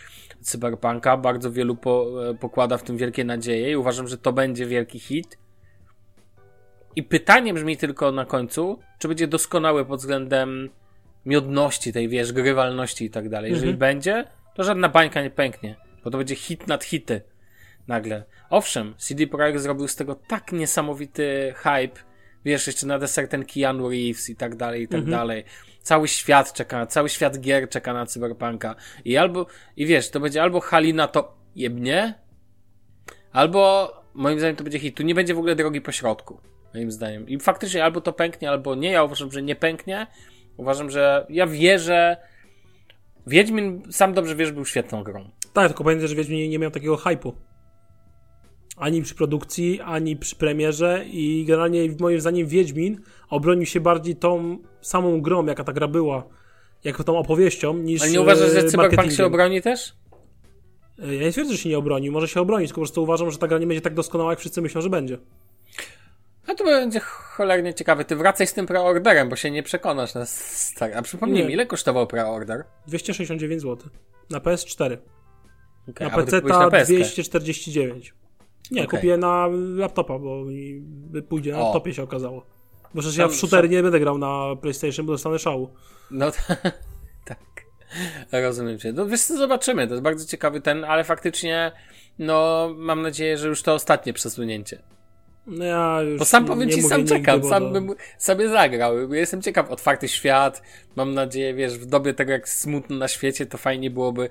Cyberpunka. Bardzo wielu po, e, pokłada w tym wielkie nadzieje i uważam, że to będzie wielki hit. I pytanie brzmi tylko na końcu, czy będzie doskonały pod względem miodności tej, wiesz, grywalności i tak dalej. Jeżeli mhm. będzie, to żadna bańka nie pęknie, bo to będzie hit nad hity nagle. Owszem, CD Projekt zrobił z tego tak niesamowity hype, wiesz, jeszcze na deser ten Keanu Reeves i tak dalej, i tak mhm. dalej. Cały świat czeka, cały świat gier czeka na Cyberpunka. I albo, i wiesz, to będzie albo Halina to jebnie, albo moim zdaniem to będzie hit. Tu nie będzie w ogóle drogi po środku, moim zdaniem. I faktycznie albo to pęknie, albo nie. Ja uważam, że nie pęknie. Uważam, że ja wierzę. Wiedźmin, sam dobrze wiesz, był świetną grą. Tak, tylko pamiętaj, że Wiedźmin nie miał takiego hypu ani przy produkcji, ani przy premierze i generalnie moim zdaniem Wiedźmin obronił się bardziej tą samą grą, jaka ta gra była, jako tą opowieścią, niż Ale nie uważasz, że Cyberpunk się obroni też? E, ja nie twierdzę, że się nie obroni, może się obronić, tylko po prostu uważam, że ta gra nie będzie tak doskonała, jak wszyscy myślą, że będzie. No to będzie cholernie ciekawe. Ty wracaj z tym preorderem, bo się nie przekonasz na stary. A przypomnij mi, ile kosztował preorder? 269 zł. Na PS4. Okay, na PC ta 249. Nie, okay. kupię na laptopa, bo mi pójdzie na laptopie się okazało. Bo przecież ja w shooter nie będę grał na PlayStation, bo dostanę szału. No tak. Rozumiem cię. No wiesz co, zobaczymy. To jest bardzo ciekawy ten, ale faktycznie no mam nadzieję, że już to ostatnie przesunięcie. No ja już Bo sam powiem ci, sam czekam, sam bym sobie zagrał. Jestem ciekaw, otwarty świat. Mam nadzieję, wiesz, w dobie tego jak smutno na świecie, to fajnie byłoby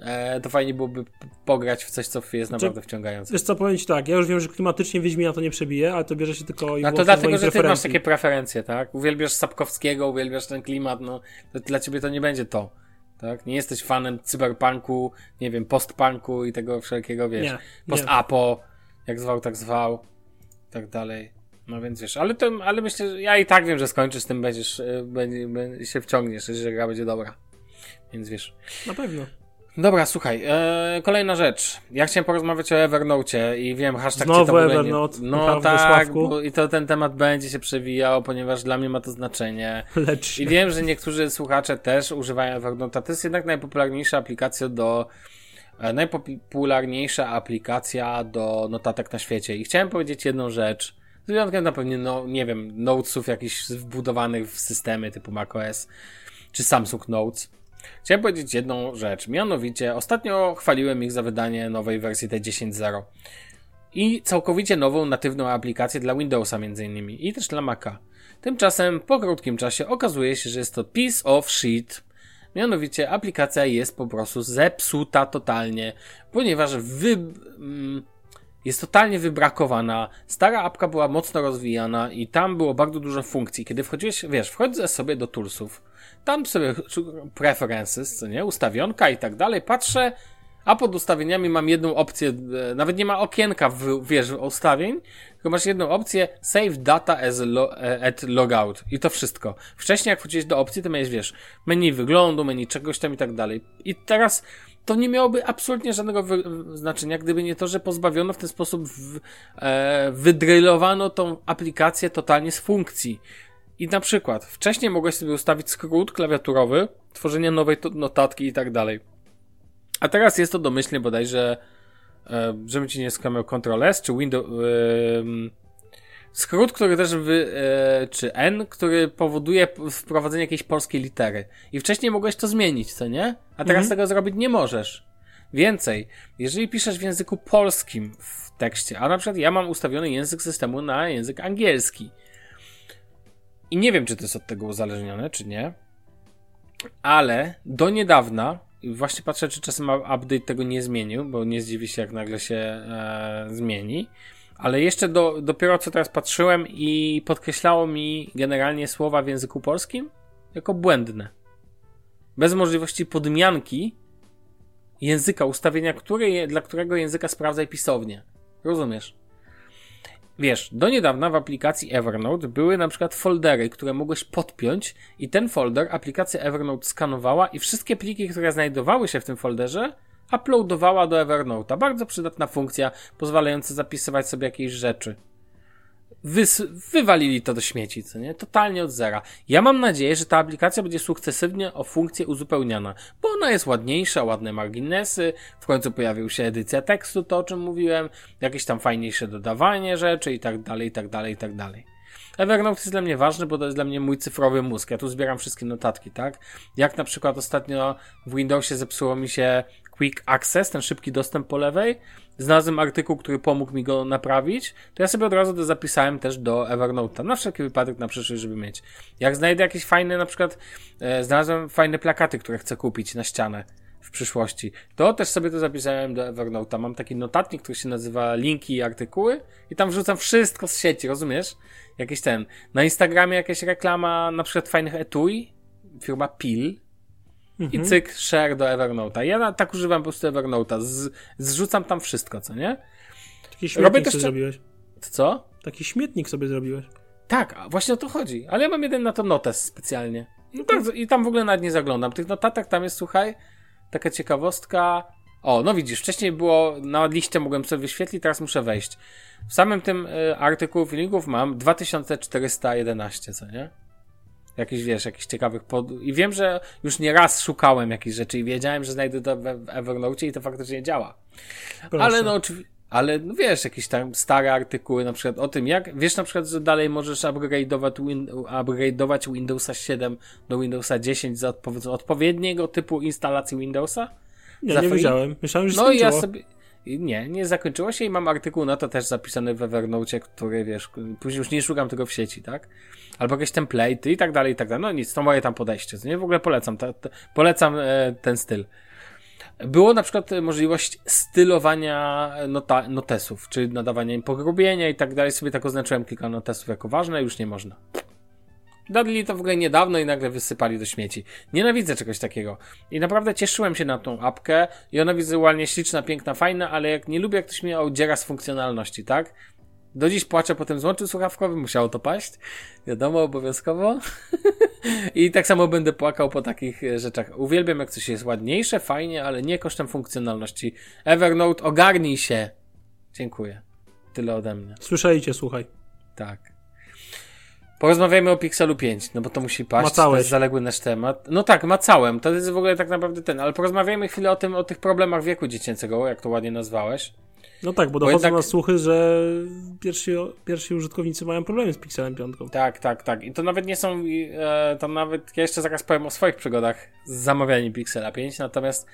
e, to fajnie byłoby pograć w coś, co jest naprawdę wciągające. Wiesz co, powiem ci tak, ja już wiem, że klimatycznie Wiedźmina to nie przebije, ale to bierze się tylko i No to dlatego, że ty masz takie preferencje, tak? Uwielbiasz Sapkowskiego, uwielbiasz ten klimat, no to dla ciebie to nie będzie to. Tak? Nie jesteś fanem cyberpunku, nie wiem, postpunku i tego wszelkiego, wiesz, post-apo, jak zwał, tak zwał, i tak dalej. No więc wiesz, ale to, ale myślę, że ja i tak wiem, że skończysz z tym, będziesz, e, będzie, się wciągniesz, że gra będzie dobra. Więc wiesz. Na pewno. Dobra, słuchaj, e, kolejna rzecz. Ja chciałem porozmawiać o Evernote i wiem, hashtag Znowu to Evernote, nie... No tak, bo, i to ten temat będzie się przewijał, ponieważ dla mnie ma to znaczenie. Lecz. I wiem, że niektórzy słuchacze też używają Evernote. To jest jednak najpopularniejsza aplikacja do e, najpopularniejsza aplikacja do notatek na świecie. I chciałem powiedzieć jedną rzecz. Z wyjątkiem na pewno, no, nie wiem, notesów jakichś wbudowanych w systemy typu macOS czy Samsung Notes Chciałem powiedzieć jedną rzecz, mianowicie ostatnio chwaliłem ich za wydanie nowej wersji T10.0 i całkowicie nową natywną aplikację dla Windowsa innymi i też dla Maca. Tymczasem po krótkim czasie okazuje się, że jest to piece of shit. Mianowicie aplikacja jest po prostu zepsuta totalnie, ponieważ wy... Mm, jest totalnie wybrakowana. Stara apka była mocno rozwijana i tam było bardzo dużo funkcji. Kiedy wchodziłeś, wiesz, wchodzę sobie do toolsów, tam sobie preferences, co nie, ustawionka i tak dalej, patrzę, a pod ustawieniami mam jedną opcję, e, nawet nie ma okienka w, wiesz, ustawień, tylko masz jedną opcję save data as lo, e, at logout i to wszystko. Wcześniej jak wchodziłeś do opcji, to miałeś, wiesz, menu wyglądu, menu czegoś tam i tak dalej. I teraz to nie miałoby absolutnie żadnego znaczenia, gdyby nie to, że pozbawiono w ten sposób w, e, wydrylowano tą aplikację totalnie z funkcji. I na przykład wcześniej mogłeś sobie ustawić skrót klawiaturowy, tworzenie nowej notatki i tak dalej. A teraz jest to domyślnie bodajże, e, żebym ci nie skamiał Ctrl S, czy Windows... E, skrót, który też wy, e, czy N, który powoduje wprowadzenie jakiejś polskiej litery. I wcześniej mogłeś to zmienić, co nie? A teraz mhm. tego zrobić nie możesz. Więcej, jeżeli piszesz w języku polskim w tekście, a na przykład ja mam ustawiony język systemu na język angielski. I nie wiem, czy to jest od tego uzależnione, czy nie. Ale do niedawna, właśnie patrzę, czy czasem update tego nie zmienił, bo nie zdziwi się, jak nagle się e, zmieni. Ale jeszcze do, dopiero co teraz patrzyłem i podkreślało mi generalnie słowa w języku polskim jako błędne. Bez możliwości podmianki języka, ustawienia który, dla którego języka sprawdzaj pisownię. Rozumiesz? Wiesz, do niedawna w aplikacji Evernote były na przykład foldery, które mogłeś podpiąć i ten folder aplikacja Evernote skanowała i wszystkie pliki, które znajdowały się w tym folderze, uploadowała do Evernote'a. Bardzo przydatna funkcja, pozwalająca zapisywać sobie jakieś rzeczy. Wys wywalili to do śmieci, co nie? Totalnie od zera. Ja mam nadzieję, że ta aplikacja będzie sukcesywnie o funkcję uzupełniana, bo ona jest ładniejsza, ładne marginesy, w końcu pojawił się edycja tekstu, to o czym mówiłem, jakieś tam fajniejsze dodawanie rzeczy i tak dalej, i tak dalej, i tak dalej. Evernote jest dla mnie ważny, bo to jest dla mnie mój cyfrowy mózg. Ja tu zbieram wszystkie notatki, tak? Jak na przykład ostatnio w Windowsie zepsuło mi się Quick Access, ten szybki dostęp po lewej, znalazłem artykuł, który pomógł mi go naprawić, to ja sobie od razu to zapisałem też do Evernote'a, na wszelki wypadek na przyszłość, żeby mieć. Jak znajdę jakieś fajne, na przykład e, znalazłem fajne plakaty, które chcę kupić na ścianę w przyszłości, to też sobie to zapisałem do Evernote'a. Mam taki notatnik, który się nazywa linki i artykuły i tam wrzucam wszystko z sieci, rozumiesz? Jakiś ten. Na Instagramie jakaś reklama na przykład fajnych etui, firma Pil, Mhm. I cyk, share do Evernote'a. Ja tak używam po prostu Evernote'a. Z, zrzucam tam wszystko, co nie? Taki śmietnik sobie zrobiłeś. Co? Taki śmietnik sobie zrobiłeś. Tak, właśnie o to chodzi. Ale ja mam jeden na to notes specjalnie. I, tak, I tam w ogóle nawet nie zaglądam. Tych notatek tam jest, słuchaj, taka ciekawostka. O, no widzisz, wcześniej było na liście mogłem sobie wyświetlić, teraz muszę wejść. W samym tym y, artykułu filmików mam 2411, co nie? Jakichś, wiesz, jakichś ciekawych pod... I wiem, że już nie raz szukałem jakichś rzeczy i wiedziałem, że znajdę to w Evernote i to faktycznie działa. Proszę. Ale no oczywiście ale no wiesz, jakieś tam stare artykuły na przykład o tym, jak, wiesz na przykład, że dalej możesz upgrade'ować, win, upgrade'ować Windowsa 7 do Windowsa 10 za odpowiedniego typu instalacji Windowsa? Nie, za nie wiedziałem. Myślałem, że No i ja sobie, nie, nie zakończyło się i mam artykuł na to też zapisany w Evernote, który wiesz, później już nie szukam tego w sieci, tak? Albo jakieś template'y i tak dalej, i tak dalej. No nic, to moje tam podejście. Nie, w ogóle polecam, ta, ta, polecam e, ten styl. Było na przykład możliwość stylowania nota, notesów, czy nadawania im pogrubienia i tak dalej. Sobie tak oznaczyłem kilka notesów jako ważne, już nie można. Dali to w ogóle niedawno i nagle wysypali do śmieci. Nienawidzę czegoś takiego. I naprawdę cieszyłem się na tą apkę i ona wizualnie śliczna, piękna, fajna, ale jak nie lubię, jak ktoś mnie odziera z funkcjonalności, tak? Do dziś płaczę po tym złączu słuchawkowym, musiało to paść. Wiadomo, obowiązkowo. I tak samo będę płakał po takich e, rzeczach. Uwielbiam, jak coś jest ładniejsze, fajnie, ale nie kosztem funkcjonalności. Evernote, ogarnij się. Dziękuję. Tyle ode mnie. Słyszeliście, słuchaj. Tak. Porozmawiajmy o Pixelu 5, no bo to musi paść. Macałeś. To jest zaległy nasz temat. No tak, macałem. To jest w ogóle tak naprawdę ten, ale porozmawiajmy chwilę o tym, o tych problemach wieku dziecięcego, jak to ładnie nazwałeś. No tak, bo dochodzą bo jednak... nas słuchy, że pierwsi, pierwsi użytkownicy mają problemy z Pixelem 5. Tak, tak, tak. I to nawet nie są, e, to nawet, ja jeszcze zaraz powiem o swoich przygodach z zamawianiem Pixela 5, natomiast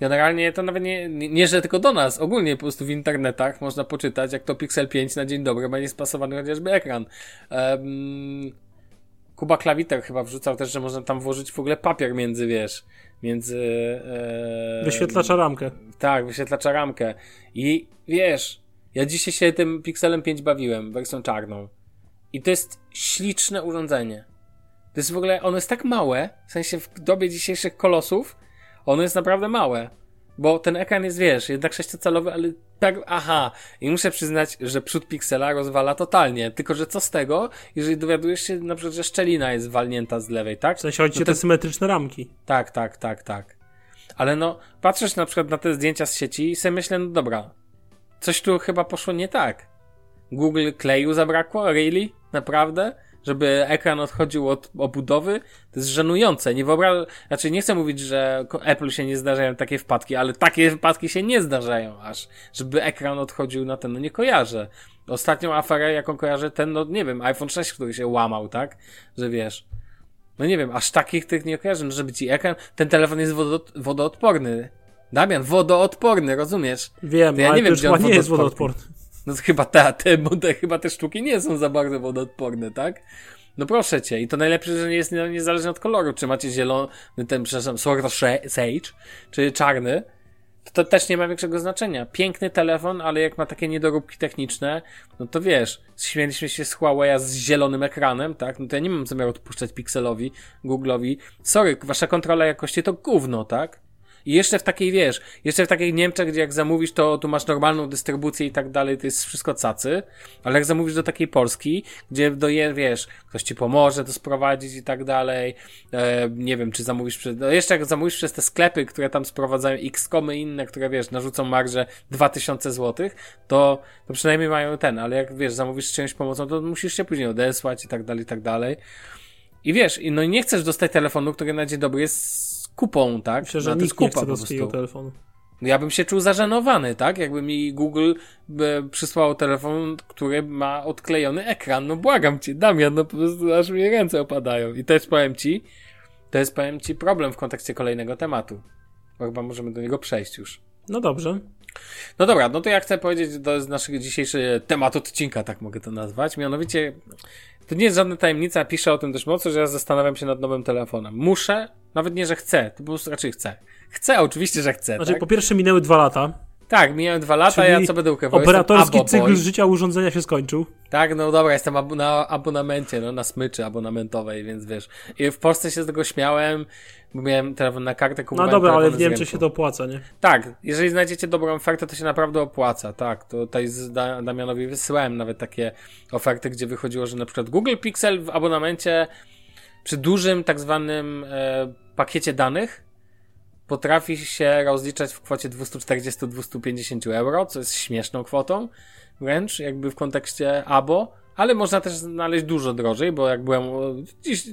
generalnie to nawet nie, nie, nie, że tylko do nas, ogólnie po prostu w internetach można poczytać, jak to Pixel 5 na dzień dobry będzie spasowany chociażby ekran. Um, Kuba Klawiter chyba wrzucał też, że można tam włożyć w ogóle papier między, wiesz, między... E, wyświetlacza ramkę. Tak, wyświetlacza ramkę. I wiesz, ja dzisiaj się tym Pixelem 5 bawiłem, wersją czarną. I to jest śliczne urządzenie. To jest w ogóle, ono jest tak małe, w sensie w dobie dzisiejszych kolosów, ono jest naprawdę małe. Bo ten ekran jest, wiesz, jednak sześciocalowy, ale tak, aha. I muszę przyznać, że przód piksela rozwala totalnie. Tylko, że co z tego, jeżeli dowiadujesz się na przykład, że szczelina jest walnięta z lewej, tak? W sensie chodzi no te symetryczne ramki. Tak, tak, tak, tak. Ale no, patrzysz na przykład na te zdjęcia z sieci i sobie myślę, no dobra, coś tu chyba poszło nie tak. Google kleju zabrakło? Really? Naprawdę? Żeby ekran odchodził od obudowy, to jest żenujące. Nie wyobrażam, znaczy nie chcę mówić, że Apple się nie zdarzają takie wpadki, ale takie wpadki się nie zdarzają aż, żeby ekran odchodził na ten, no nie kojarzę. Ostatnią aferę, jaką kojarzę, ten, no nie wiem, iPhone 6, który się łamał, tak? Że wiesz, no nie wiem, aż takich tych nie kojarzę, no żeby ci ekran, ten telefon jest wodoodporny. Damian, wodoodporny, rozumiesz? Wiem, ja nie wiem, gdzie nie jest wodoodporny. No to chyba te, te, te, chyba te sztuki nie są za bardzo wodoodporne, tak? No proszę cię. I to najlepsze, że nie jest niezależne od koloru. Czy macie zielony, ten, przepraszam, Sword Sage, czy czarny, to, to też nie ma większego znaczenia. Piękny telefon, ale jak ma takie niedoróbki techniczne, no to wiesz, śmieliśmy się z Huawei z zielonym ekranem, tak? No to ja nie mam zamiaru odpuszczać Pixelowi, Google'owi. Sorry, wasza kontrola jakości to gówno, tak? I jeszcze w takiej, wiesz, jeszcze w takiej Niemczech, gdzie jak zamówisz, to tu masz normalną dystrybucję i tak dalej, to jest wszystko cacy, ale jak zamówisz do takiej Polski, gdzie doje, wiesz, ktoś ci pomoże to sprowadzić i tak dalej, e, nie wiem, czy zamówisz przez, no jeszcze jak zamówisz przez te sklepy, które tam sprowadzają X-komy inne, które, wiesz, narzucą marżę 2000 zł, to, to przynajmniej mają ten, ale jak, wiesz, zamówisz czyjąś pomocą, to musisz się później odesłać i tak dalej, i tak dalej. I wiesz, no i nie chcesz dostać telefonu, który na dzień dobry jest kupą, tak? Myślę, że no, nikt nie chce swojego telefonu. No ja bym się czuł zażenowany, tak? Jakby mi Google przysłał telefon, który ma odklejony ekran. No błagam cię, Damian, no po prostu aż mi ręce opadają. I jest, powiem ci, to jest, powiem ci, problem w kontekście kolejnego tematu. Bo chyba możemy do niego przejść już. No dobrze. No dobra, no to ja chcę powiedzieć, to jest nasz dzisiejszy temat odcinka, tak mogę to nazwać. Mianowicie, to nie jest żadna tajemnica, piszę o tym dość mocno, że ja zastanawiam się nad nowym telefonem. Muszę nawet nie, że chcę, to po prostu raczej chcę. Chcę, oczywiście, że chcę. Znaczy, tak? po pierwsze minęły dwa lata. Tak, minęły dwa lata, Czyli ja co będę ukrywał? Operatorski cykl życia urządzenia się skończył. Tak, no dobra, jestem ab na abonamencie, no na smyczy abonamentowej, więc wiesz. I w Polsce się z tego śmiałem, bo miałem telefon na kartę No dobra, ale w Niemczech się to opłaca, nie? Tak, jeżeli znajdziecie dobrą ofertę, to się naprawdę opłaca, tak. To tutaj z Damianowi wysyłałem nawet takie oferty, gdzie wychodziło, że na przykład Google Pixel w abonamencie przy dużym tak zwanym e, pakiecie danych potrafi się rozliczać w kwocie 240-250 euro, co jest śmieszną kwotą, wręcz jakby w kontekście abo, ale można też znaleźć dużo drożej, bo jak byłem dziś,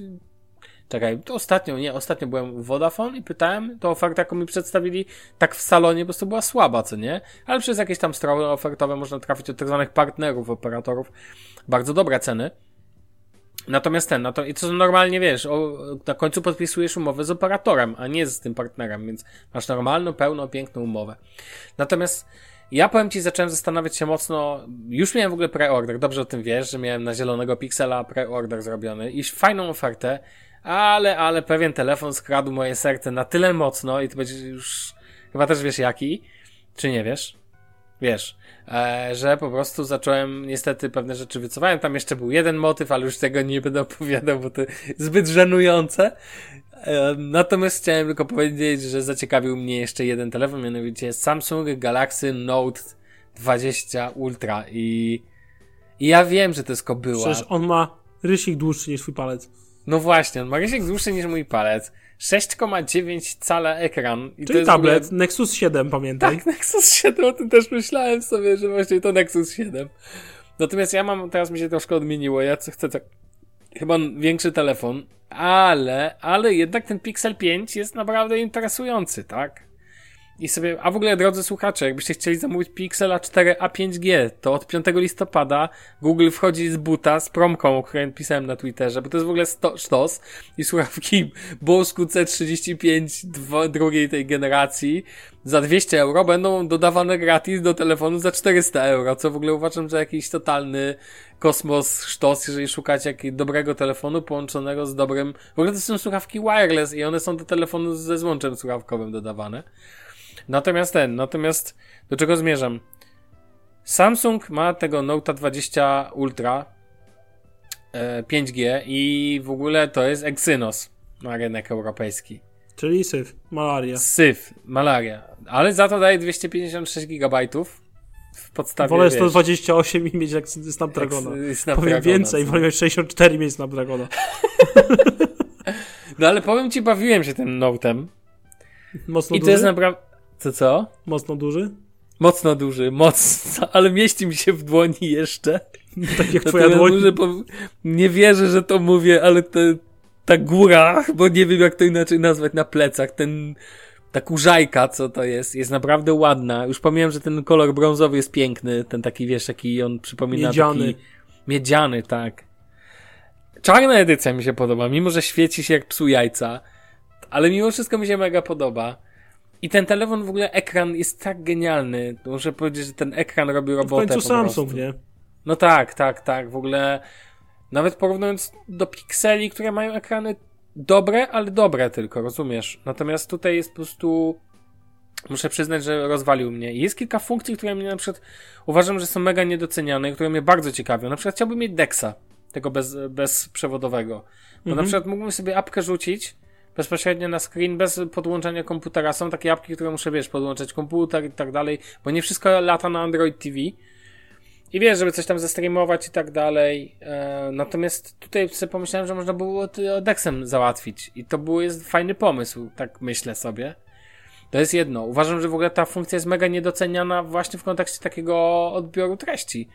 czekaj, to ostatnio, nie, ostatnio byłem w Vodafone i pytałem, to oferta, jaką mi przedstawili, tak w salonie, bo to była słaba, co nie? Ale przez jakieś tam strony ofertowe można trafić od tak zwanych partnerów, operatorów, bardzo dobre ceny. Natomiast ten, no to i co normalnie wiesz, o, na końcu podpisujesz umowę z operatorem, a nie z tym partnerem, więc masz normalną, pełną, piękną umowę. Natomiast ja powiem ci, zacząłem zastanawiać się mocno, już miałem w ogóle preorder, dobrze o tym wiesz, że miałem na zielonego Pixela preorder zrobiony i fajną ofertę, ale, ale pewien telefon skradł moje serce na tyle mocno i to będzie już, chyba też wiesz jaki, czy nie wiesz? Wiesz, e, że po prostu zacząłem, niestety pewne rzeczy wycofałem. Tam jeszcze był jeden motyw, ale już tego nie będę opowiadał, bo to zbyt żenujące. E, natomiast chciałem tylko powiedzieć, że zaciekawił mnie jeszcze jeden telefon, mianowicie Samsung Galaxy Note 20 Ultra i, i ja wiem, że to jest kobyła. Przecież on ma rysik dłuższy niż twój palec. No właśnie, on ma rysik dłuższy niż mój palec. 6,9 cala ekran. I Czyli tablet, ogóle... Nexus 7, pamiętaj. Tak, Nexus 7, o tym też myślałem sobie, że właśnie to Nexus 7. Natomiast ja mam, teraz mi się troszkę odmieniło, ja chcę tak, chyba większy telefon, ale, ale jednak ten Pixel 5 jest naprawdę interesujący, tak? I sobie, a w ogóle drodzy słuchacze, jakbyście chcieli zamówić Pixela 4 a 5G, to od 5 listopada Google wchodzi z buta z promką, o której pisałem na Twitterze, bo to jest w ogóle sto, sztos i słuchawki Bosku C35 dwo, drugiej tej generacji za 200 euro będą dodawane gratis do telefonu za 400 euro, co w ogóle uważam, że jakiś totalny kosmos, sztos, jeżeli szukacie jakiegoś dobrego telefonu połączonego z dobrym, w ogóle to są słuchawki wireless i one są do telefonu ze złączem słuchawkowym dodawane. Natomiast ten, natomiast do czego zmierzam? Samsung ma tego Note 20 Ultra e, 5G i w ogóle to jest Exynos na rynek europejski. Czyli syf, malaria. Syf, malaria. Ale za to daje 256 GB w podstawie. Wolę 128 i mieć jak Snapdragona. Snapdragona powiem więcej, wolę mieć 64 i mieć Snapdragona. no ale powiem ci, bawiłem się tym Note'em. Mocno I to jest naprawdę co, co? Mocno duży? Mocno duży, mocno, ale mieści mi się w dłoni jeszcze. Tak jak twoja dłoń. Nie wierzę, że to mówię, ale te, ta góra, bo nie wiem jak to inaczej nazwać, na plecach, ten, ta kurzajka, co to jest, jest naprawdę ładna. Już pomijam, że ten kolor brązowy jest piękny, ten taki, wiesz, taki on przypomina Miedziany. taki... Miedziany, tak. Czarna edycja mi się podoba, mimo że świeci się jak psu jajca, ale mimo wszystko mi się mega podoba. I ten telefon w ogóle, ekran jest tak genialny. Muszę powiedzieć, że ten ekran robi robotę. W końcu Samsung, prostu. nie? No tak, tak, tak. W ogóle nawet porównując do Pixeli, które mają ekrany dobre, ale dobre tylko, rozumiesz? Natomiast tutaj jest po prostu muszę przyznać, że rozwalił mnie. Jest kilka funkcji, które mnie na przykład uważam, że są mega niedoceniane i które mnie bardzo ciekawią. Na przykład chciałbym mieć Dexa, tego bez, bezprzewodowego. Bo Mhm. na przykład mógłbym sobie apkę rzucić bezpośrednio na screen bez podłączania komputera. Są takie apki, które muszę, wiesz, podłączać komputer i tak dalej, bo nie wszystko lata na Android TV. I wiesz, żeby coś tam zestreamować i tak dalej. E, natomiast tutaj sobie pomyślałem, że można było to Dexem załatwić. I to był jest fajny pomysł, tak myślę sobie. To jest jedno. Uważam, że w ogóle ta funkcja jest mega niedoceniana właśnie w kontekście takiego odbioru treści.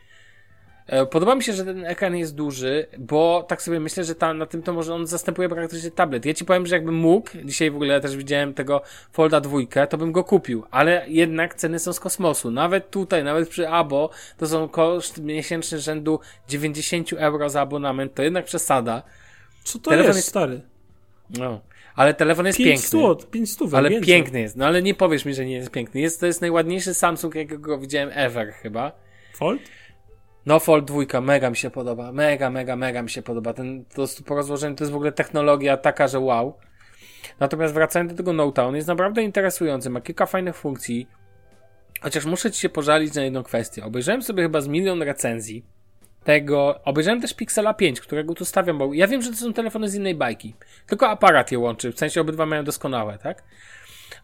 E, Podoba mi się, że ten ekran jest duży, bo tak sobie myślę, że tam, na tym to może on zastępuje praktycznie tablet. Ja ci powiem, że jakbym mógł, dzisiaj w ogóle też widziałem tego Folda dwójkę, to bym go kupił, ale jednak ceny są z kosmosu. Nawet tutaj, nawet przy abo, to są koszt miesięczny rzędu 90 euro za abonament, to jednak przesada. Co to Telefon jest, jest stary? No. Ale telefon jest 5 piękny. stów, 5 stów, Ale więcej. piękny jest. No ale nie powiesz mi, że nie jest piękny. Jest, to jest najładniejszy Samsung, jakiego widziałem ever chyba. Fold? No Fold 2 mega mi się podoba. Mega, mega, mega mi się podoba. Ten po prostu po rozłożeniu to jest w ogóle technologia taka, że wow. Natomiast wracając do tego Note'a, on jest naprawdę interesujący, ma kilka fajnych funkcji. Chociaż muszę ci się pożalić na jedną kwestię. Obejrzałem sobie chyba z milion recenzji tego. Obejrzałem też Pixela 5, którego tu stawiam, bo ja wiem, że to są telefony z innej bajki. Tylko aparat je łączy, w sensie obydwa mają doskonałe, tak?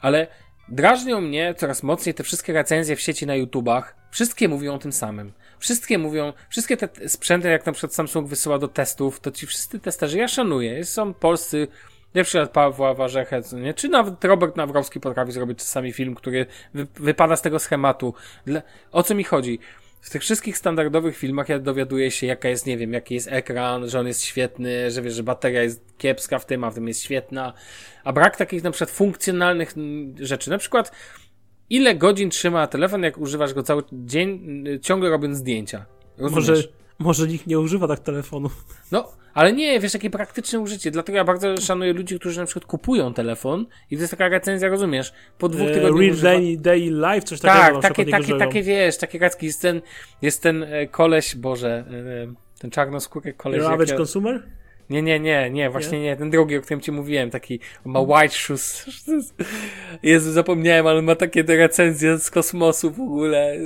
Ale drażnią mnie coraz mocniej te wszystkie recenzje w sieci na YouTubach. Wszystkie mówią o tym samym. Wszystkie mówią, wszystkie te sprzęty, jak na przykład Samsung wysyła do testów, to ci wszyscy testerzy, ja szanuję, są polscy, na przykład Pawła Warzechę, nie? czy nawet Robert Nawrowski potrafi zrobić czasami film, który wy, wypada z tego schematu. Dla, o co mi chodzi? W tych wszystkich standardowych filmach ja dowiaduję się, jaka jest, nie wiem, jaki jest ekran, że on jest świetny, że wiesz, że bateria jest kiepska w tym, a w tym jest świetna. A brak takich na przykład funkcjonalnych mm, rzeczy. Na przykład, ile godzin trzyma telefon, jak używasz go cały dzień, ciągle robiąc zdjęcia. Rozumiesz? Może, może nikt nie używa tak telefonu. No, ale nie, wiesz, jakie praktyczne użycie. Dlatego ja bardzo szanuję ludzi, którzy na przykład kupują telefon i to jest taka recenzja, rozumiesz, po dwóch E, tygodniach Real używa- Daily, daily Life, coś takiego tak, przykład takie, takie, takie, wiesz, takie gadki. Jest ten, jest ten e, koleś, Boże, e, ten czarnoskóry koleś. Your average ja- consumer? Nie, nie, nie, nie, właśnie nie? ten drugi, o którym ci mówiłem, taki ma white shoes. Jezu, zapomniałem, ale ma takie recenzje z kosmosu w ogóle.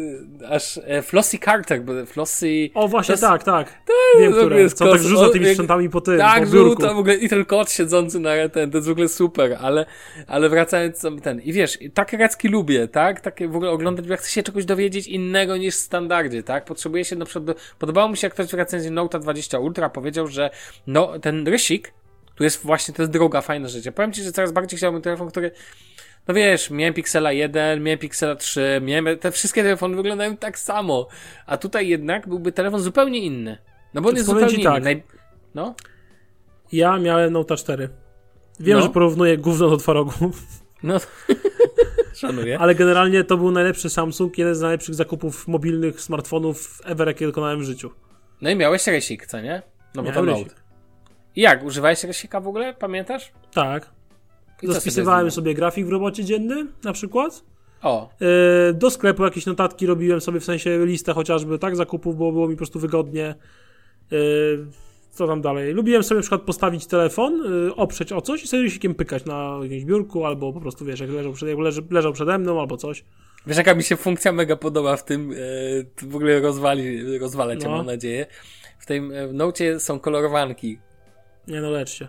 Aż e, Flossie Carter, bo Flossie... O, właśnie jest- tak, tak. Wiem, które. jest Co tak kos- rzuca o, tymi sprzętami po tym, Tak, po żółta w ogóle i ten kot siedzący na ten, to jest w ogóle super, ale, ale wracając ten, i wiesz, takie recki lubię, tak, takie w ogóle oglądać, bo ja chcę się czegoś dowiedzieć innego niż w standardzie, tak, potrzebuję się na przykład, do... podobało mi się jak ktoś w recenzji Note 20 Ultra powiedział, że no, ten rysik, tu jest właśnie, to jest droga, fajna rzecz, ja powiem ci, że coraz bardziej chciałbym telefon, który no wiesz, miałem Pixela 1, miałem Pixela 3, miałem, te wszystkie telefony wyglądają tak samo, a tutaj jednak byłby telefon zupełnie inny, no bo on To jest zupełnie tak. inny. Naj... No, Ja miałem Note 4. Wiem, No. że porównuję gówno do twarogu, No, szanuję. ale generalnie to był najlepszy Samsung, jeden z najlepszych zakupów mobilnych smartfonów ever, jakie dokonałem w życiu. No i miałeś rysik, co nie? No bo to Miałem Note. I jak? Używałeś rysika w ogóle? Pamiętasz? Tak. Zaspisywałem sobie grafik w robocie dziennym, na przykład. O, Yy, Do sklepu jakieś notatki robiłem sobie, w sensie listę chociażby, tak, zakupów, bo było mi po prostu wygodnie. Yy, Co tam dalej? Lubiłem sobie na przykład postawić telefon, yy, oprzeć o coś i sobie rysikiem pykać na jakimś biurku, albo po prostu, wiesz, jak leżał, przed, jak leży, leżał przede mną, albo coś. wiesz jaka mi się funkcja mega podoba w tym, to w ogóle rozwali, rozwala cię, No. mam nadzieję. W tym e, są kolorowanki. Nie no, lecz się.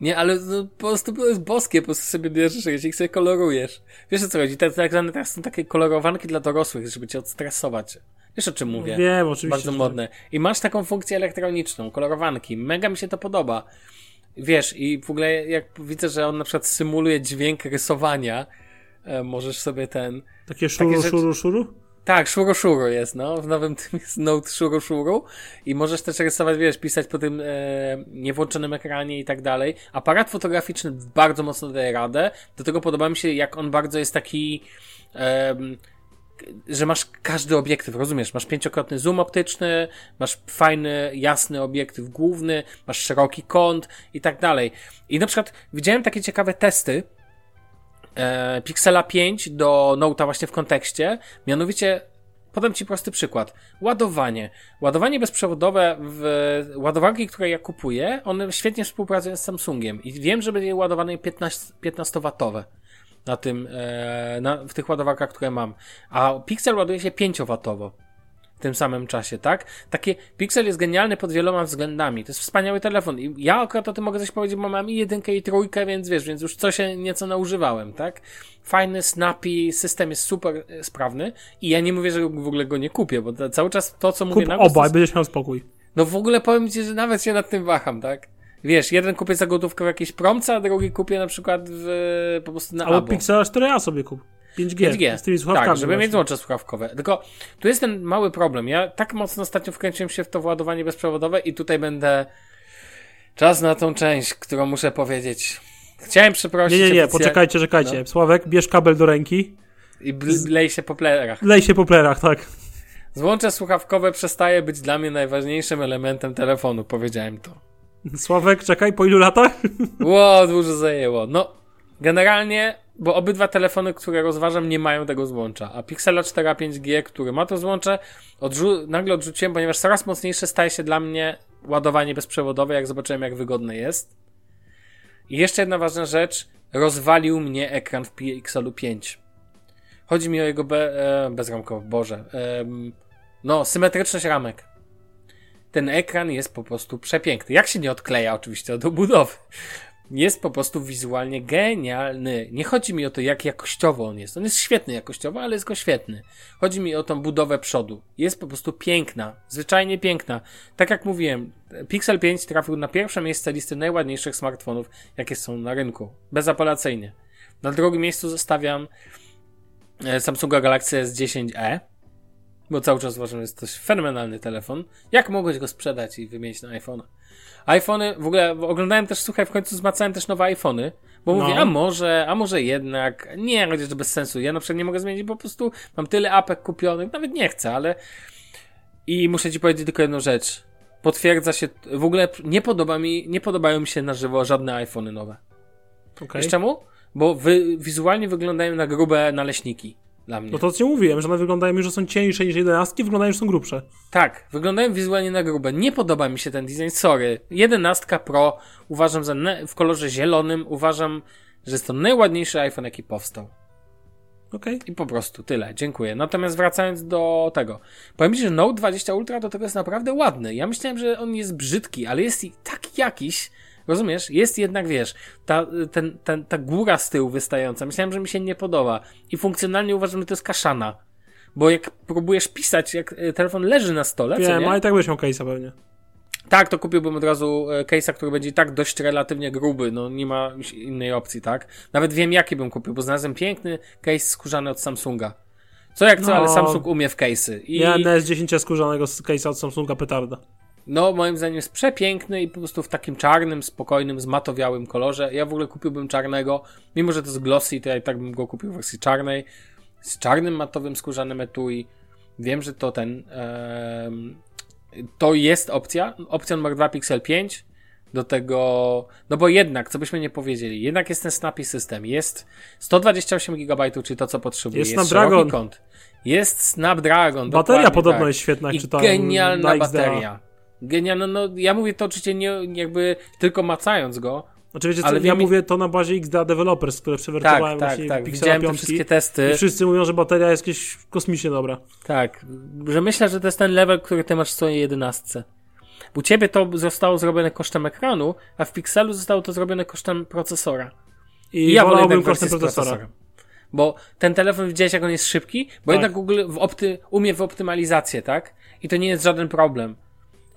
Nie, ale no, po prostu to jest boskie, po prostu sobie bierzesz rysik i sobie kolorujesz. Wiesz o co chodzi? Te, tak zwane teraz są takie kolorowanki dla dorosłych, żeby cię odstresować. Wiesz o czym mówię? Wiem, oczywiście. Bardzo że modne. I masz taką funkcję elektroniczną, kolorowanki. Mega mi się to podoba. Wiesz, i w ogóle jak widzę, że on na przykład symuluje dźwięk rysowania, e, możesz sobie ten. Tak. Takie szuru, rzeczy- szuru, szuru? Tak, szuro szuro jest, no. W nowym tym jest Note szuro szuro i możesz też rysować, wiesz, pisać po tym e, niewłączonym ekranie i tak dalej. Aparat fotograficzny bardzo mocno daje radę. Do tego podoba mi się, jak on bardzo jest taki... E, że masz każdy obiektyw, rozumiesz? Masz pięciokrotny zoom optyczny, masz fajny, jasny obiektyw główny, masz szeroki kąt i tak dalej. I na przykład widziałem takie ciekawe testy, e, Pixela 5 do Note'a właśnie w kontekście. Mianowicie, podam Ci prosty przykład. Ładowanie. Ładowanie bezprzewodowe w ładowarki, które ja kupuję, one świetnie współpracują z Samsungiem i wiem, że będzie ładowane 15, 15W na tym, e, na, w tych ładowarkach, które mam. A Pixel ładuje się 5W w tym samym czasie, tak? Takie Pixel jest genialny pod wieloma względami. To jest wspaniały telefon. I ja akurat o tym mogę coś powiedzieć, bo mam i jedynkę, i trójkę, więc wiesz, więc już coś nieco naużywałem, tak? Fajny, snappy, system jest super e, sprawny i ja nie mówię, że w ogóle go nie kupię, bo cały czas to, co mówię Kup na oba, jest... będziesz miał spokój. No w ogóle powiem ci, że nawet się nad tym waham, tak? Wiesz, jeden kupię za gotówkę w jakiejś promce, a drugi kupię na przykład w, po prostu na Albo. Pixela 4a sobie kup. 5G, 5G. z tymi słuchawkami. Tak, żeby mieć łącze słuchawkowe. Tylko tu jest ten mały problem. Ja tak mocno ostatnio wkręciłem się w to władowanie bezprzewodowe i tutaj będę czas na tą część, którą muszę powiedzieć. Chciałem przeprosić. Nie, nie, nie, poczekajcie, czekajcie. No. Sławek, bierz kabel do ręki. I lej się po plerach. Lej się po plerach, tak. Złącze słuchawkowe przestaje być dla mnie najważniejszym elementem telefonu, powiedziałem to. Sławek, czekaj, po ilu latach? Ło, dużo zajęło. No, generalnie, bo obydwa telefony, które rozważam, nie mają tego złącza. A Pixela 4 5G, który ma to złącze, odrzu nagle odrzuciłem, ponieważ coraz mocniejsze staje się dla mnie ładowanie bezprzewodowe, jak zobaczyłem, jak wygodne jest. I jeszcze jedna ważna rzecz. Rozwalił mnie ekran w Pixelu 5. Chodzi mi o jego be, e, bezramkowy, boże. E, no, symetryczność ramek ten ekran jest po prostu przepiękny. Jak się nie odkleja oczywiście od obudowy. Jest po prostu wizualnie genialny. Nie chodzi mi o to, jak jakościowo on jest. On jest świetny jakościowo, ale jest go świetny. Chodzi mi o tą budowę przodu. Jest po prostu piękna. Zwyczajnie piękna. Tak jak mówiłem, Pixel 5 trafił na pierwsze miejsce listy najładniejszych smartfonów, jakie są na rynku. Bezapelacyjnie. Na drugim miejscu zostawiam e, Samsunga Galaxy S10e bo cały czas uważam, że jest to fenomenalny telefon. Jak mogłeś go sprzedać i wymienić na iPhone'a? iPhony, w ogóle oglądałem też, słuchaj, w końcu zmacałem też nowe iPhony, bo no. mówię, a może, a może jednak, nie, chociaż to bez sensu. Ja na przykład nie mogę zmienić, bo po prostu mam tyle apek kupionych, nawet nie chcę, ale i muszę ci powiedzieć tylko jedną rzecz. Potwierdza się, w ogóle nie podoba mi, nie podobają mi się na żywo żadne iPhony nowe. Okay. Wiesz czemu? Bo wy, wizualnie wyglądają na grube naleśniki dla mnie. No to co mówiłem, że one wyglądają już, że są cieńsze niż 11, wyglądają, że są grubsze. Tak, wyglądają wizualnie na grube. Nie podoba mi się ten design, sorry. 11 Pro uważam za w kolorze zielonym, uważam, że jest to najładniejszy iPhone, jaki powstał. Okej. Okay. I po prostu tyle, dziękuję. Natomiast wracając do tego. Powiem Ci, że Note 20 Ultra do tego jest naprawdę ładny. Ja myślałem, że on jest brzydki, ale jest tak jakiś, Rozumiesz? Jest jednak, wiesz, ta, ten, ten, ta góra z tyłu wystająca. Myślałem, że mi się nie podoba. I funkcjonalnie uważam, że to jest kaszana. Bo jak próbujesz pisać, jak e, telefon leży na stole, Wiem, ale i tak byś miał case'a pewnie. Tak, to kupiłbym od razu e, case'a, który będzie i tak dość relatywnie gruby, no nie ma innej opcji, tak? Nawet wiem jaki bym kupił, bo znalazłem piękny case skórzany od Samsunga. Co jak co, no, ale Samsung umie w case'y. I... Ja NS10 skórzanego case'a od Samsunga petarda no moim zdaniem jest przepiękny i po prostu w takim czarnym, spokojnym, zmatowiałym kolorze. Ja w ogóle kupiłbym czarnego, mimo że to jest glossy, to ja i tak bym go kupił w wersji czarnej, z czarnym matowym skórzanym etui. Wiem, że to ten to jest opcja, opcja numer 2 Pixel 5 do tego, no bo jednak, co byśmy nie powiedzieli, jednak jest ten snappy system, jest 128 GB, czyli to, co potrzebuje, jest, jest Snapdragon. kąt, jest Snapdragon. Bateria podobno tak. jest świetna, jak I czytałem genialna bateria. Genialne, no ja mówię to oczywiście nie jakby tylko macając go. Oczywiście, ale ja mi... mówię to na bazie XDA Developers, które przewertowałem tak, tak, tak. Widziałem te wszystkie testy. I wszyscy mówią, że bateria jest jakieś kosmicznie dobra. Tak, że myślę, że to jest ten level, który ty masz w swojej jedenastce. U ciebie to zostało zrobione kosztem ekranu, a w Pixelu zostało to zrobione kosztem procesora. I, I ja wolałbym kosztem procesora. Bo ten telefon widziałeś, jak on jest szybki, bo tak. jednak Google w opty, umie w optymalizację, tak? I to nie jest żaden problem.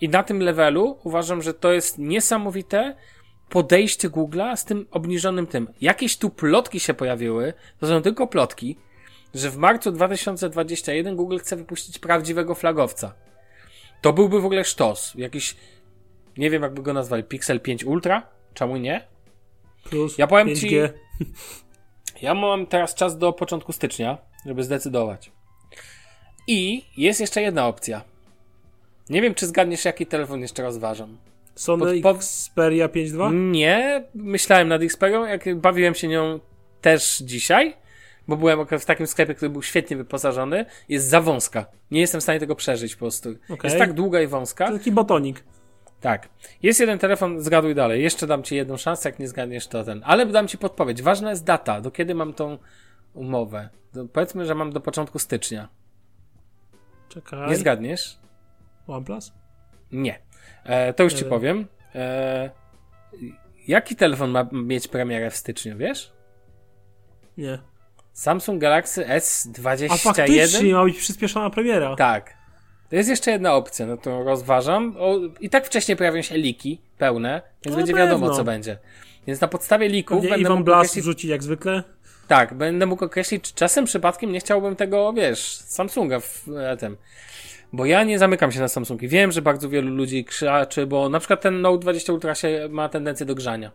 I na tym levelu uważam, że to jest niesamowite podejście Google'a z tym obniżonym tym. Jakieś tu plotki się pojawiły, to są tylko plotki, że w marcu 2021 Google chce wypuścić prawdziwego flagowca. To byłby w ogóle sztos. Jakiś, nie wiem jakby go nazwali, Pixel 5 Ultra? Czemu nie? Plus Ja powiem 5G. ci- Ja mam teraz czas do początku stycznia, żeby zdecydować. I jest jeszcze jedna opcja. Nie wiem, czy zgadniesz, jaki telefon jeszcze rozważam. Sony pod- Xperia 5.2? Nie, myślałem nad Xperią, jak bawiłem się nią też dzisiaj, bo byłem w takim sklepie, który był świetnie wyposażony. Jest za wąska. Nie jestem w stanie tego przeżyć po prostu. Okej. Jest tak długa i wąska. To taki botonik. Tak. Jest jeden telefon, zgaduj dalej. Jeszcze dam ci jedną szansę, jak nie zgadniesz, to ten. Ale dam ci podpowiedź. Ważna jest data, do kiedy mam tą umowę. Do, powiedzmy, że mam do początku stycznia. Czekaj. Nie zgadniesz? OnePlus? Nie. E, to już ci E. powiem. E, jaki telefon ma mieć premierę w styczniu, wiesz? Nie. Samsung Galaxy A S21? faktycznie ma być przyspieszona premiera. Tak. To jest jeszcze jedna opcja, no to rozważam. O, I tak wcześniej pojawią się liki pełne, więc No będzie pewno. wiadomo, co będzie. Więc na podstawie lików Pewnie będę Iwan mógł Blast określić, wrzuci jak zwykle. tak, będę mógł określić, czy czasem przypadkiem nie chciałbym tego, wiesz, Samsunga w e, tym. Bo ja nie zamykam się na Samsungi. Wiem, że bardzo wielu ludzi krzaczy, bo na przykład ten Note 20 Ultra się ma tendencję do grzania.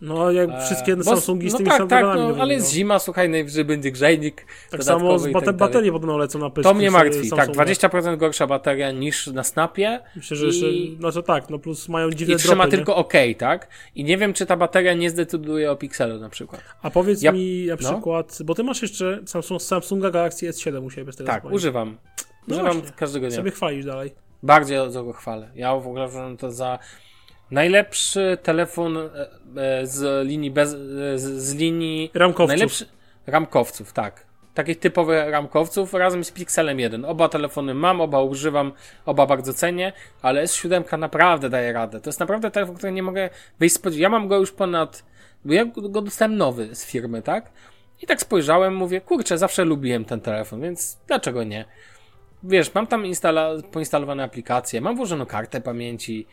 No jak E, wszystkie Samsungi z no tymi tak, tak, Snapdragonami no, ale no. jest zima, słuchaj, najwyżej będzie grzejnik. Tak samo z i bate- tak baterie podobno lecą na pyszki. To mnie martwi. Tak, Samsunga. 20% gorsza bateria niż na Snapie. Myślę, że i- jeszcze, no to tak, no plus mają dziwne I trzyma dropy, nie? tylko OK, tak? I nie wiem, czy ta bateria nie zdecyduje o pikselu na przykład. A powiedz Ja- mi na no. przykład, bo ty masz jeszcze Samsung, Samsunga Galaxy S7 u siebie z tego Tak, używam. No Używam właśnie. każdego dnia. Sobie chwalisz dalej. Bardzo go chwalę. Ja w ogóle uważam to za najlepszy telefon e, e, z linii bez, e, z, z linii Ramkowców. najlepszy ramkowców, tak. Takich typowych ramkowców razem z Pixelem 1. Oba telefony mam, oba używam, oba bardzo cenię, ale S7 naprawdę daje radę. To jest naprawdę telefon, który nie mogę wyjść spod... Ja mam go już ponad... Bo ja go dostałem nowy z firmy, tak? I tak spojrzałem, mówię, kurczę, zawsze lubiłem ten telefon, więc dlaczego nie? Wiesz, mam tam instala- poinstalowane aplikacje, mam włożoną kartę pamięci.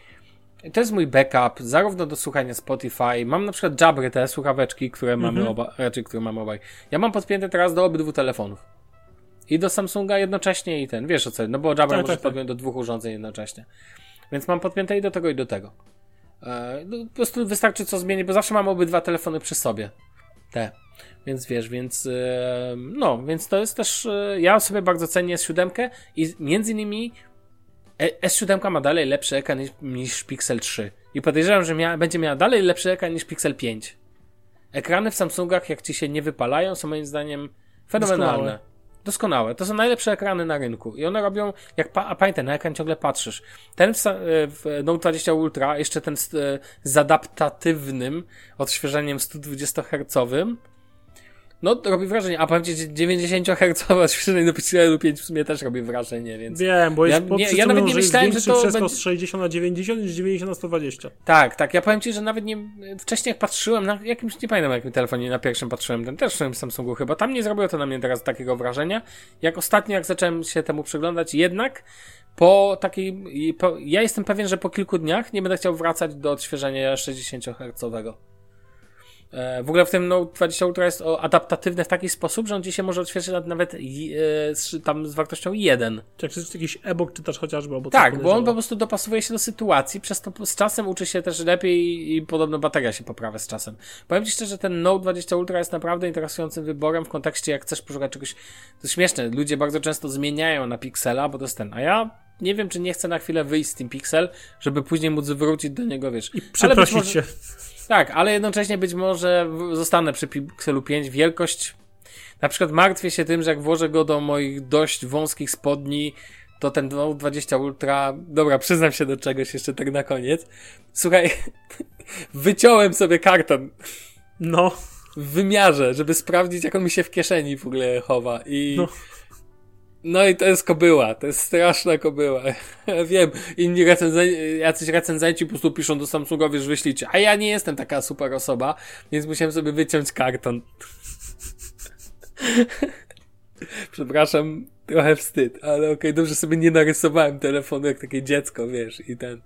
To jest mój backup, zarówno do słuchania Spotify. Mam na przykład Jabry, te słuchaweczki, które mamy oba, raczej które mamy obaj. Ja mam podpięte teraz do obydwu telefonów. I do Samsunga jednocześnie i ten, wiesz o co, no bo Jabra Tak, możesz tak, tak. podpiąć do dwóch urządzeń jednocześnie. Więc mam podpięte i do tego i do tego. E, no, po prostu wystarczy co zmienić, bo zawsze mam obydwa telefony przy sobie. Te. Więc wiesz, więc e, no, więc to jest też, e, ja sobie bardzo cenię S7 i między innymi e- S7 ma dalej lepszy ekran niż, niż Pixel 3 i podejrzewam, że mia, będzie miała dalej lepszy ekran niż Pixel 5. Ekrany w Samsungach, jak ci się nie wypalają, są moim zdaniem fenomenalne. Doskonałe. To są najlepsze ekrany na rynku. I one robią, jak pa, a pamiętaj, na ekran ciągle patrzysz. Ten w, e, w Note 20 Ultra, jeszcze ten z, e, z adaptatywnym odświeżeniem 120 Hz, no robi wrażenie. A powiem ci, że 90 Hz odświeżenie do Pixelu 5 w sumie też robi wrażenie, więc... Wiem, bo jest Ja- nie- ja nawet nie myślałem, że to będzie- z 60 na 90 niż 90 na 120. Tak, tak. Ja powiem ci, że nawet nie. Wcześniej jak patrzyłem na jakimś, nie pamiętam jakim telefonie, na pierwszym patrzyłem, ten też w Samsungu chyba. Tam nie zrobiło to na mnie teraz takiego wrażenia. Jak ostatnio, jak zacząłem się temu przyglądać, jednak po takiej. Po, ja jestem pewien, że po kilku dniach nie będę chciał wracać do odświeżenia 60 Hz. E, W ogóle w tym Note 20 Ultra jest adaptatywny w taki sposób, że on ci się może odświeżyć nawet e, z, tam z wartością 1. Czy jak chcesz jakiś e-book czytasz chociażby, albo Tak, bo on po prostu dopasowuje się do sytuacji, przez to z czasem uczy się też lepiej i podobno bateria się poprawia z czasem. Powiem Ci szczerze, ten Note 20 Ultra jest naprawdę interesującym wyborem w kontekście, jak chcesz poszukać czegoś, to jest śmieszne, ludzie bardzo często zmieniają na Pixela, bo to jest ten, a ja nie wiem, czy nie chcę na chwilę wyjść z tym Pixel, żeby później móc wrócić do niego, wiesz. I przeprosić może- się. Tak, ale jednocześnie być może zostanę przy Pixelu 5. Wielkość. Na przykład martwię się tym, że jak włożę go do moich dość wąskich spodni, to ten Note 20 Ultra. Dobra, przyznam się do czegoś jeszcze tak na koniec. Słuchaj, wyciąłem sobie karton No, w wymiarze, żeby sprawdzić, jak on mi się w kieszeni w ogóle chowa. I. No. No. i to jest kobyła, to jest straszna kobyła. Ja wiem, inni recenzenci, jacyś recenzenci po prostu piszą do Samsunga, wiesz, wyślijcie. A ja nie jestem taka super osoba, więc musiałem sobie wyciąć karton. Przepraszam, trochę wstyd, ale okej, dobrze sobie nie narysowałem telefonu jak takie dziecko, wiesz, i ten.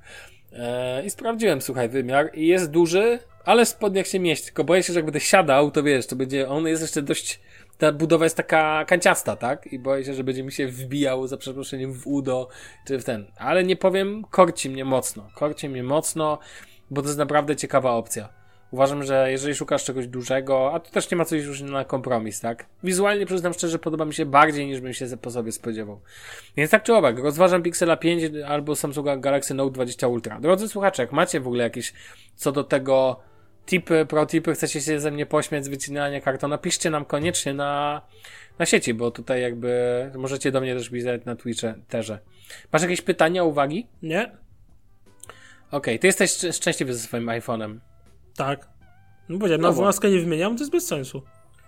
E, I sprawdziłem, słuchaj, wymiar i jest duży, ale spodnie jak się mieści, tylko boję się, że jak będę siadał, to wiesz, to będzie, on jest jeszcze dość ta budowa jest taka kanciasta, tak? I boję się, że będzie mi się wbijał za przeproszeniem w udo, czy w ten. Ale nie powiem, korci mnie mocno. Korci mnie mocno, bo to jest naprawdę ciekawa opcja. Uważam, że jeżeli szukasz czegoś dużego, a tu też nie ma coś już na kompromis, tak? Wizualnie przyznam szczerze, podoba mi się bardziej niż bym się po sobie spodziewał. Więc tak czy owak, rozważam Pixela 5 albo Samsunga Galaxy Note 20 Ultra. Drodzy słuchacze, jak macie w ogóle jakieś co do tego tipy, pro tipy, chcecie się ze mnie pośmiać z wycinania kartona, piszcie nam koniecznie na, na sieci, bo tutaj jakby możecie do mnie też pisać na Twitche też. Masz jakieś pytania, uwagi? Nie? Okej, okay, ty jesteś szczęśliwy ze swoim iPhone'em. Tak. No powiedziałem, na 12 nie wymieniam, to jest bez sensu.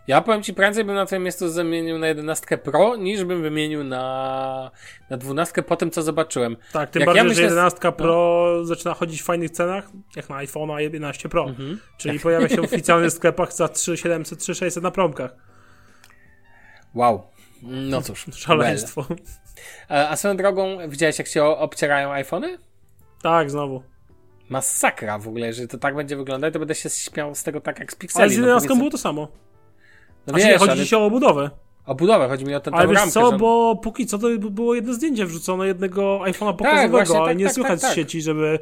Ja powiem ci, prędzej bym na twoim miejscu zamienił na 11 Pro, niż bym wymienił na, na 12 po tym, co zobaczyłem. Tak, tym jak bardziej, ja myślę, że 11 Pro no. zaczyna chodzić w fajnych cenach, jak na iPhone'a 11 Pro. Mhm. Czyli pojawia się w oficjalnych sklepach za 3700, 3600 na promkach. Wow. No cóż. Szaleństwo. Well. A, a swoją drogą, widziałeś jak się obcierają iPhony? Tak, znowu. Masakra w ogóle, że to tak będzie wyglądać, to będę się śmiał z tego tak jak z Pixeli. Ale z 11 no, było to samo. No wiesz, nie, chodzi ale... się o budowę. O budowę, chodzi mi o ten Ale wiesz ramkę, co, że... bo póki co to było jedno zdjęcie wrzucone jednego iPhone'a tak, pokazowego, tak, ale nie tak, słychać tak, z sieci, żeby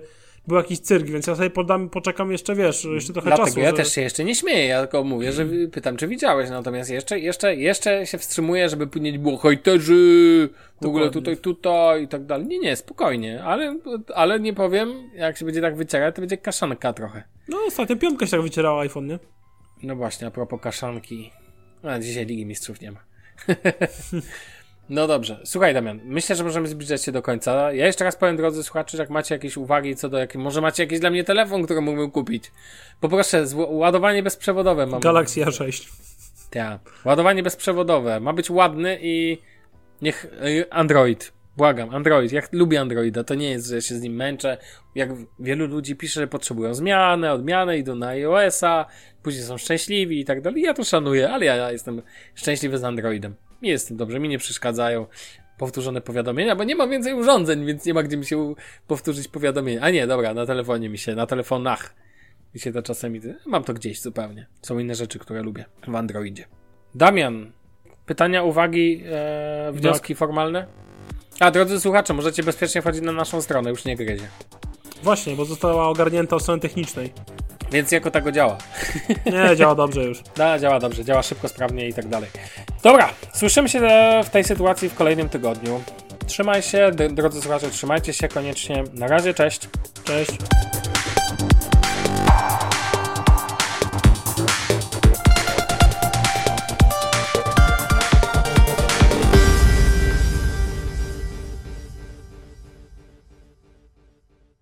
był jakiś cyrk, więc ja sobie podam, poczekam jeszcze, wiesz, jeszcze trochę Dlatego czasu. ja że... też się jeszcze nie śmieję, ja tylko mówię, że pytam, czy widziałeś, natomiast jeszcze, jeszcze, jeszcze się wstrzymuję, żeby później było hejterzy, w ogóle tutaj, tutaj i tak dalej. Nie, nie, spokojnie, ale, ale nie powiem, jak się będzie tak wycierać, to będzie kaszanka trochę. No ostatnio piątka się tak wycierała iPhone, nie? No właśnie, a propos kaszanki. A dzisiaj Ligi Mistrzów nie ma. no dobrze. Słuchaj, Damian, myślę, że możemy zbliżać się do końca. Ja jeszcze raz powiem, drodzy słuchacze, jak macie jakieś uwagi co do jakiej, może macie jakiś dla mnie telefon, który mógłbym kupić. Poproszę, ładowanie bezprzewodowe mam. Galaxy A6. Tak. Ładowanie bezprzewodowe. Ma być ładny i niech y, Android. Błagam, Android. Ja lubię Androida. To nie jest, że się z nim męczę. Jak wielu ludzi pisze, że potrzebują zmiany, odmiany, idą na iOS-a, później są szczęśliwi i tak dalej. Ja to szanuję, ale ja, jestem szczęśliwy z Androidem. Mi jest tym dobrze, mi nie przeszkadzają powtórzone powiadomienia, bo nie ma więcej urządzeń, więc nie ma gdzie mi się powtórzyć powiadomienia. A nie, dobra, na telefonie mi się, na telefonach mi się to czasami... Mam to gdzieś zupełnie. Są inne rzeczy, które lubię w Androidzie. Damian, pytania, uwagi, e, wnioski tak. formalne? A drodzy słuchacze, możecie bezpiecznie wchodzić na naszą stronę, już nie gryzie. Właśnie, bo została ogarnięta od strony technicznej. Więc jako tego działa. Nie, działa dobrze już. Da, działa dobrze, działa szybko, sprawnie i tak dalej. Dobra, słyszymy się w tej sytuacji w kolejnym tygodniu. Trzymaj się, drodzy słuchacze, trzymajcie się koniecznie. Na razie, cześć. Cześć.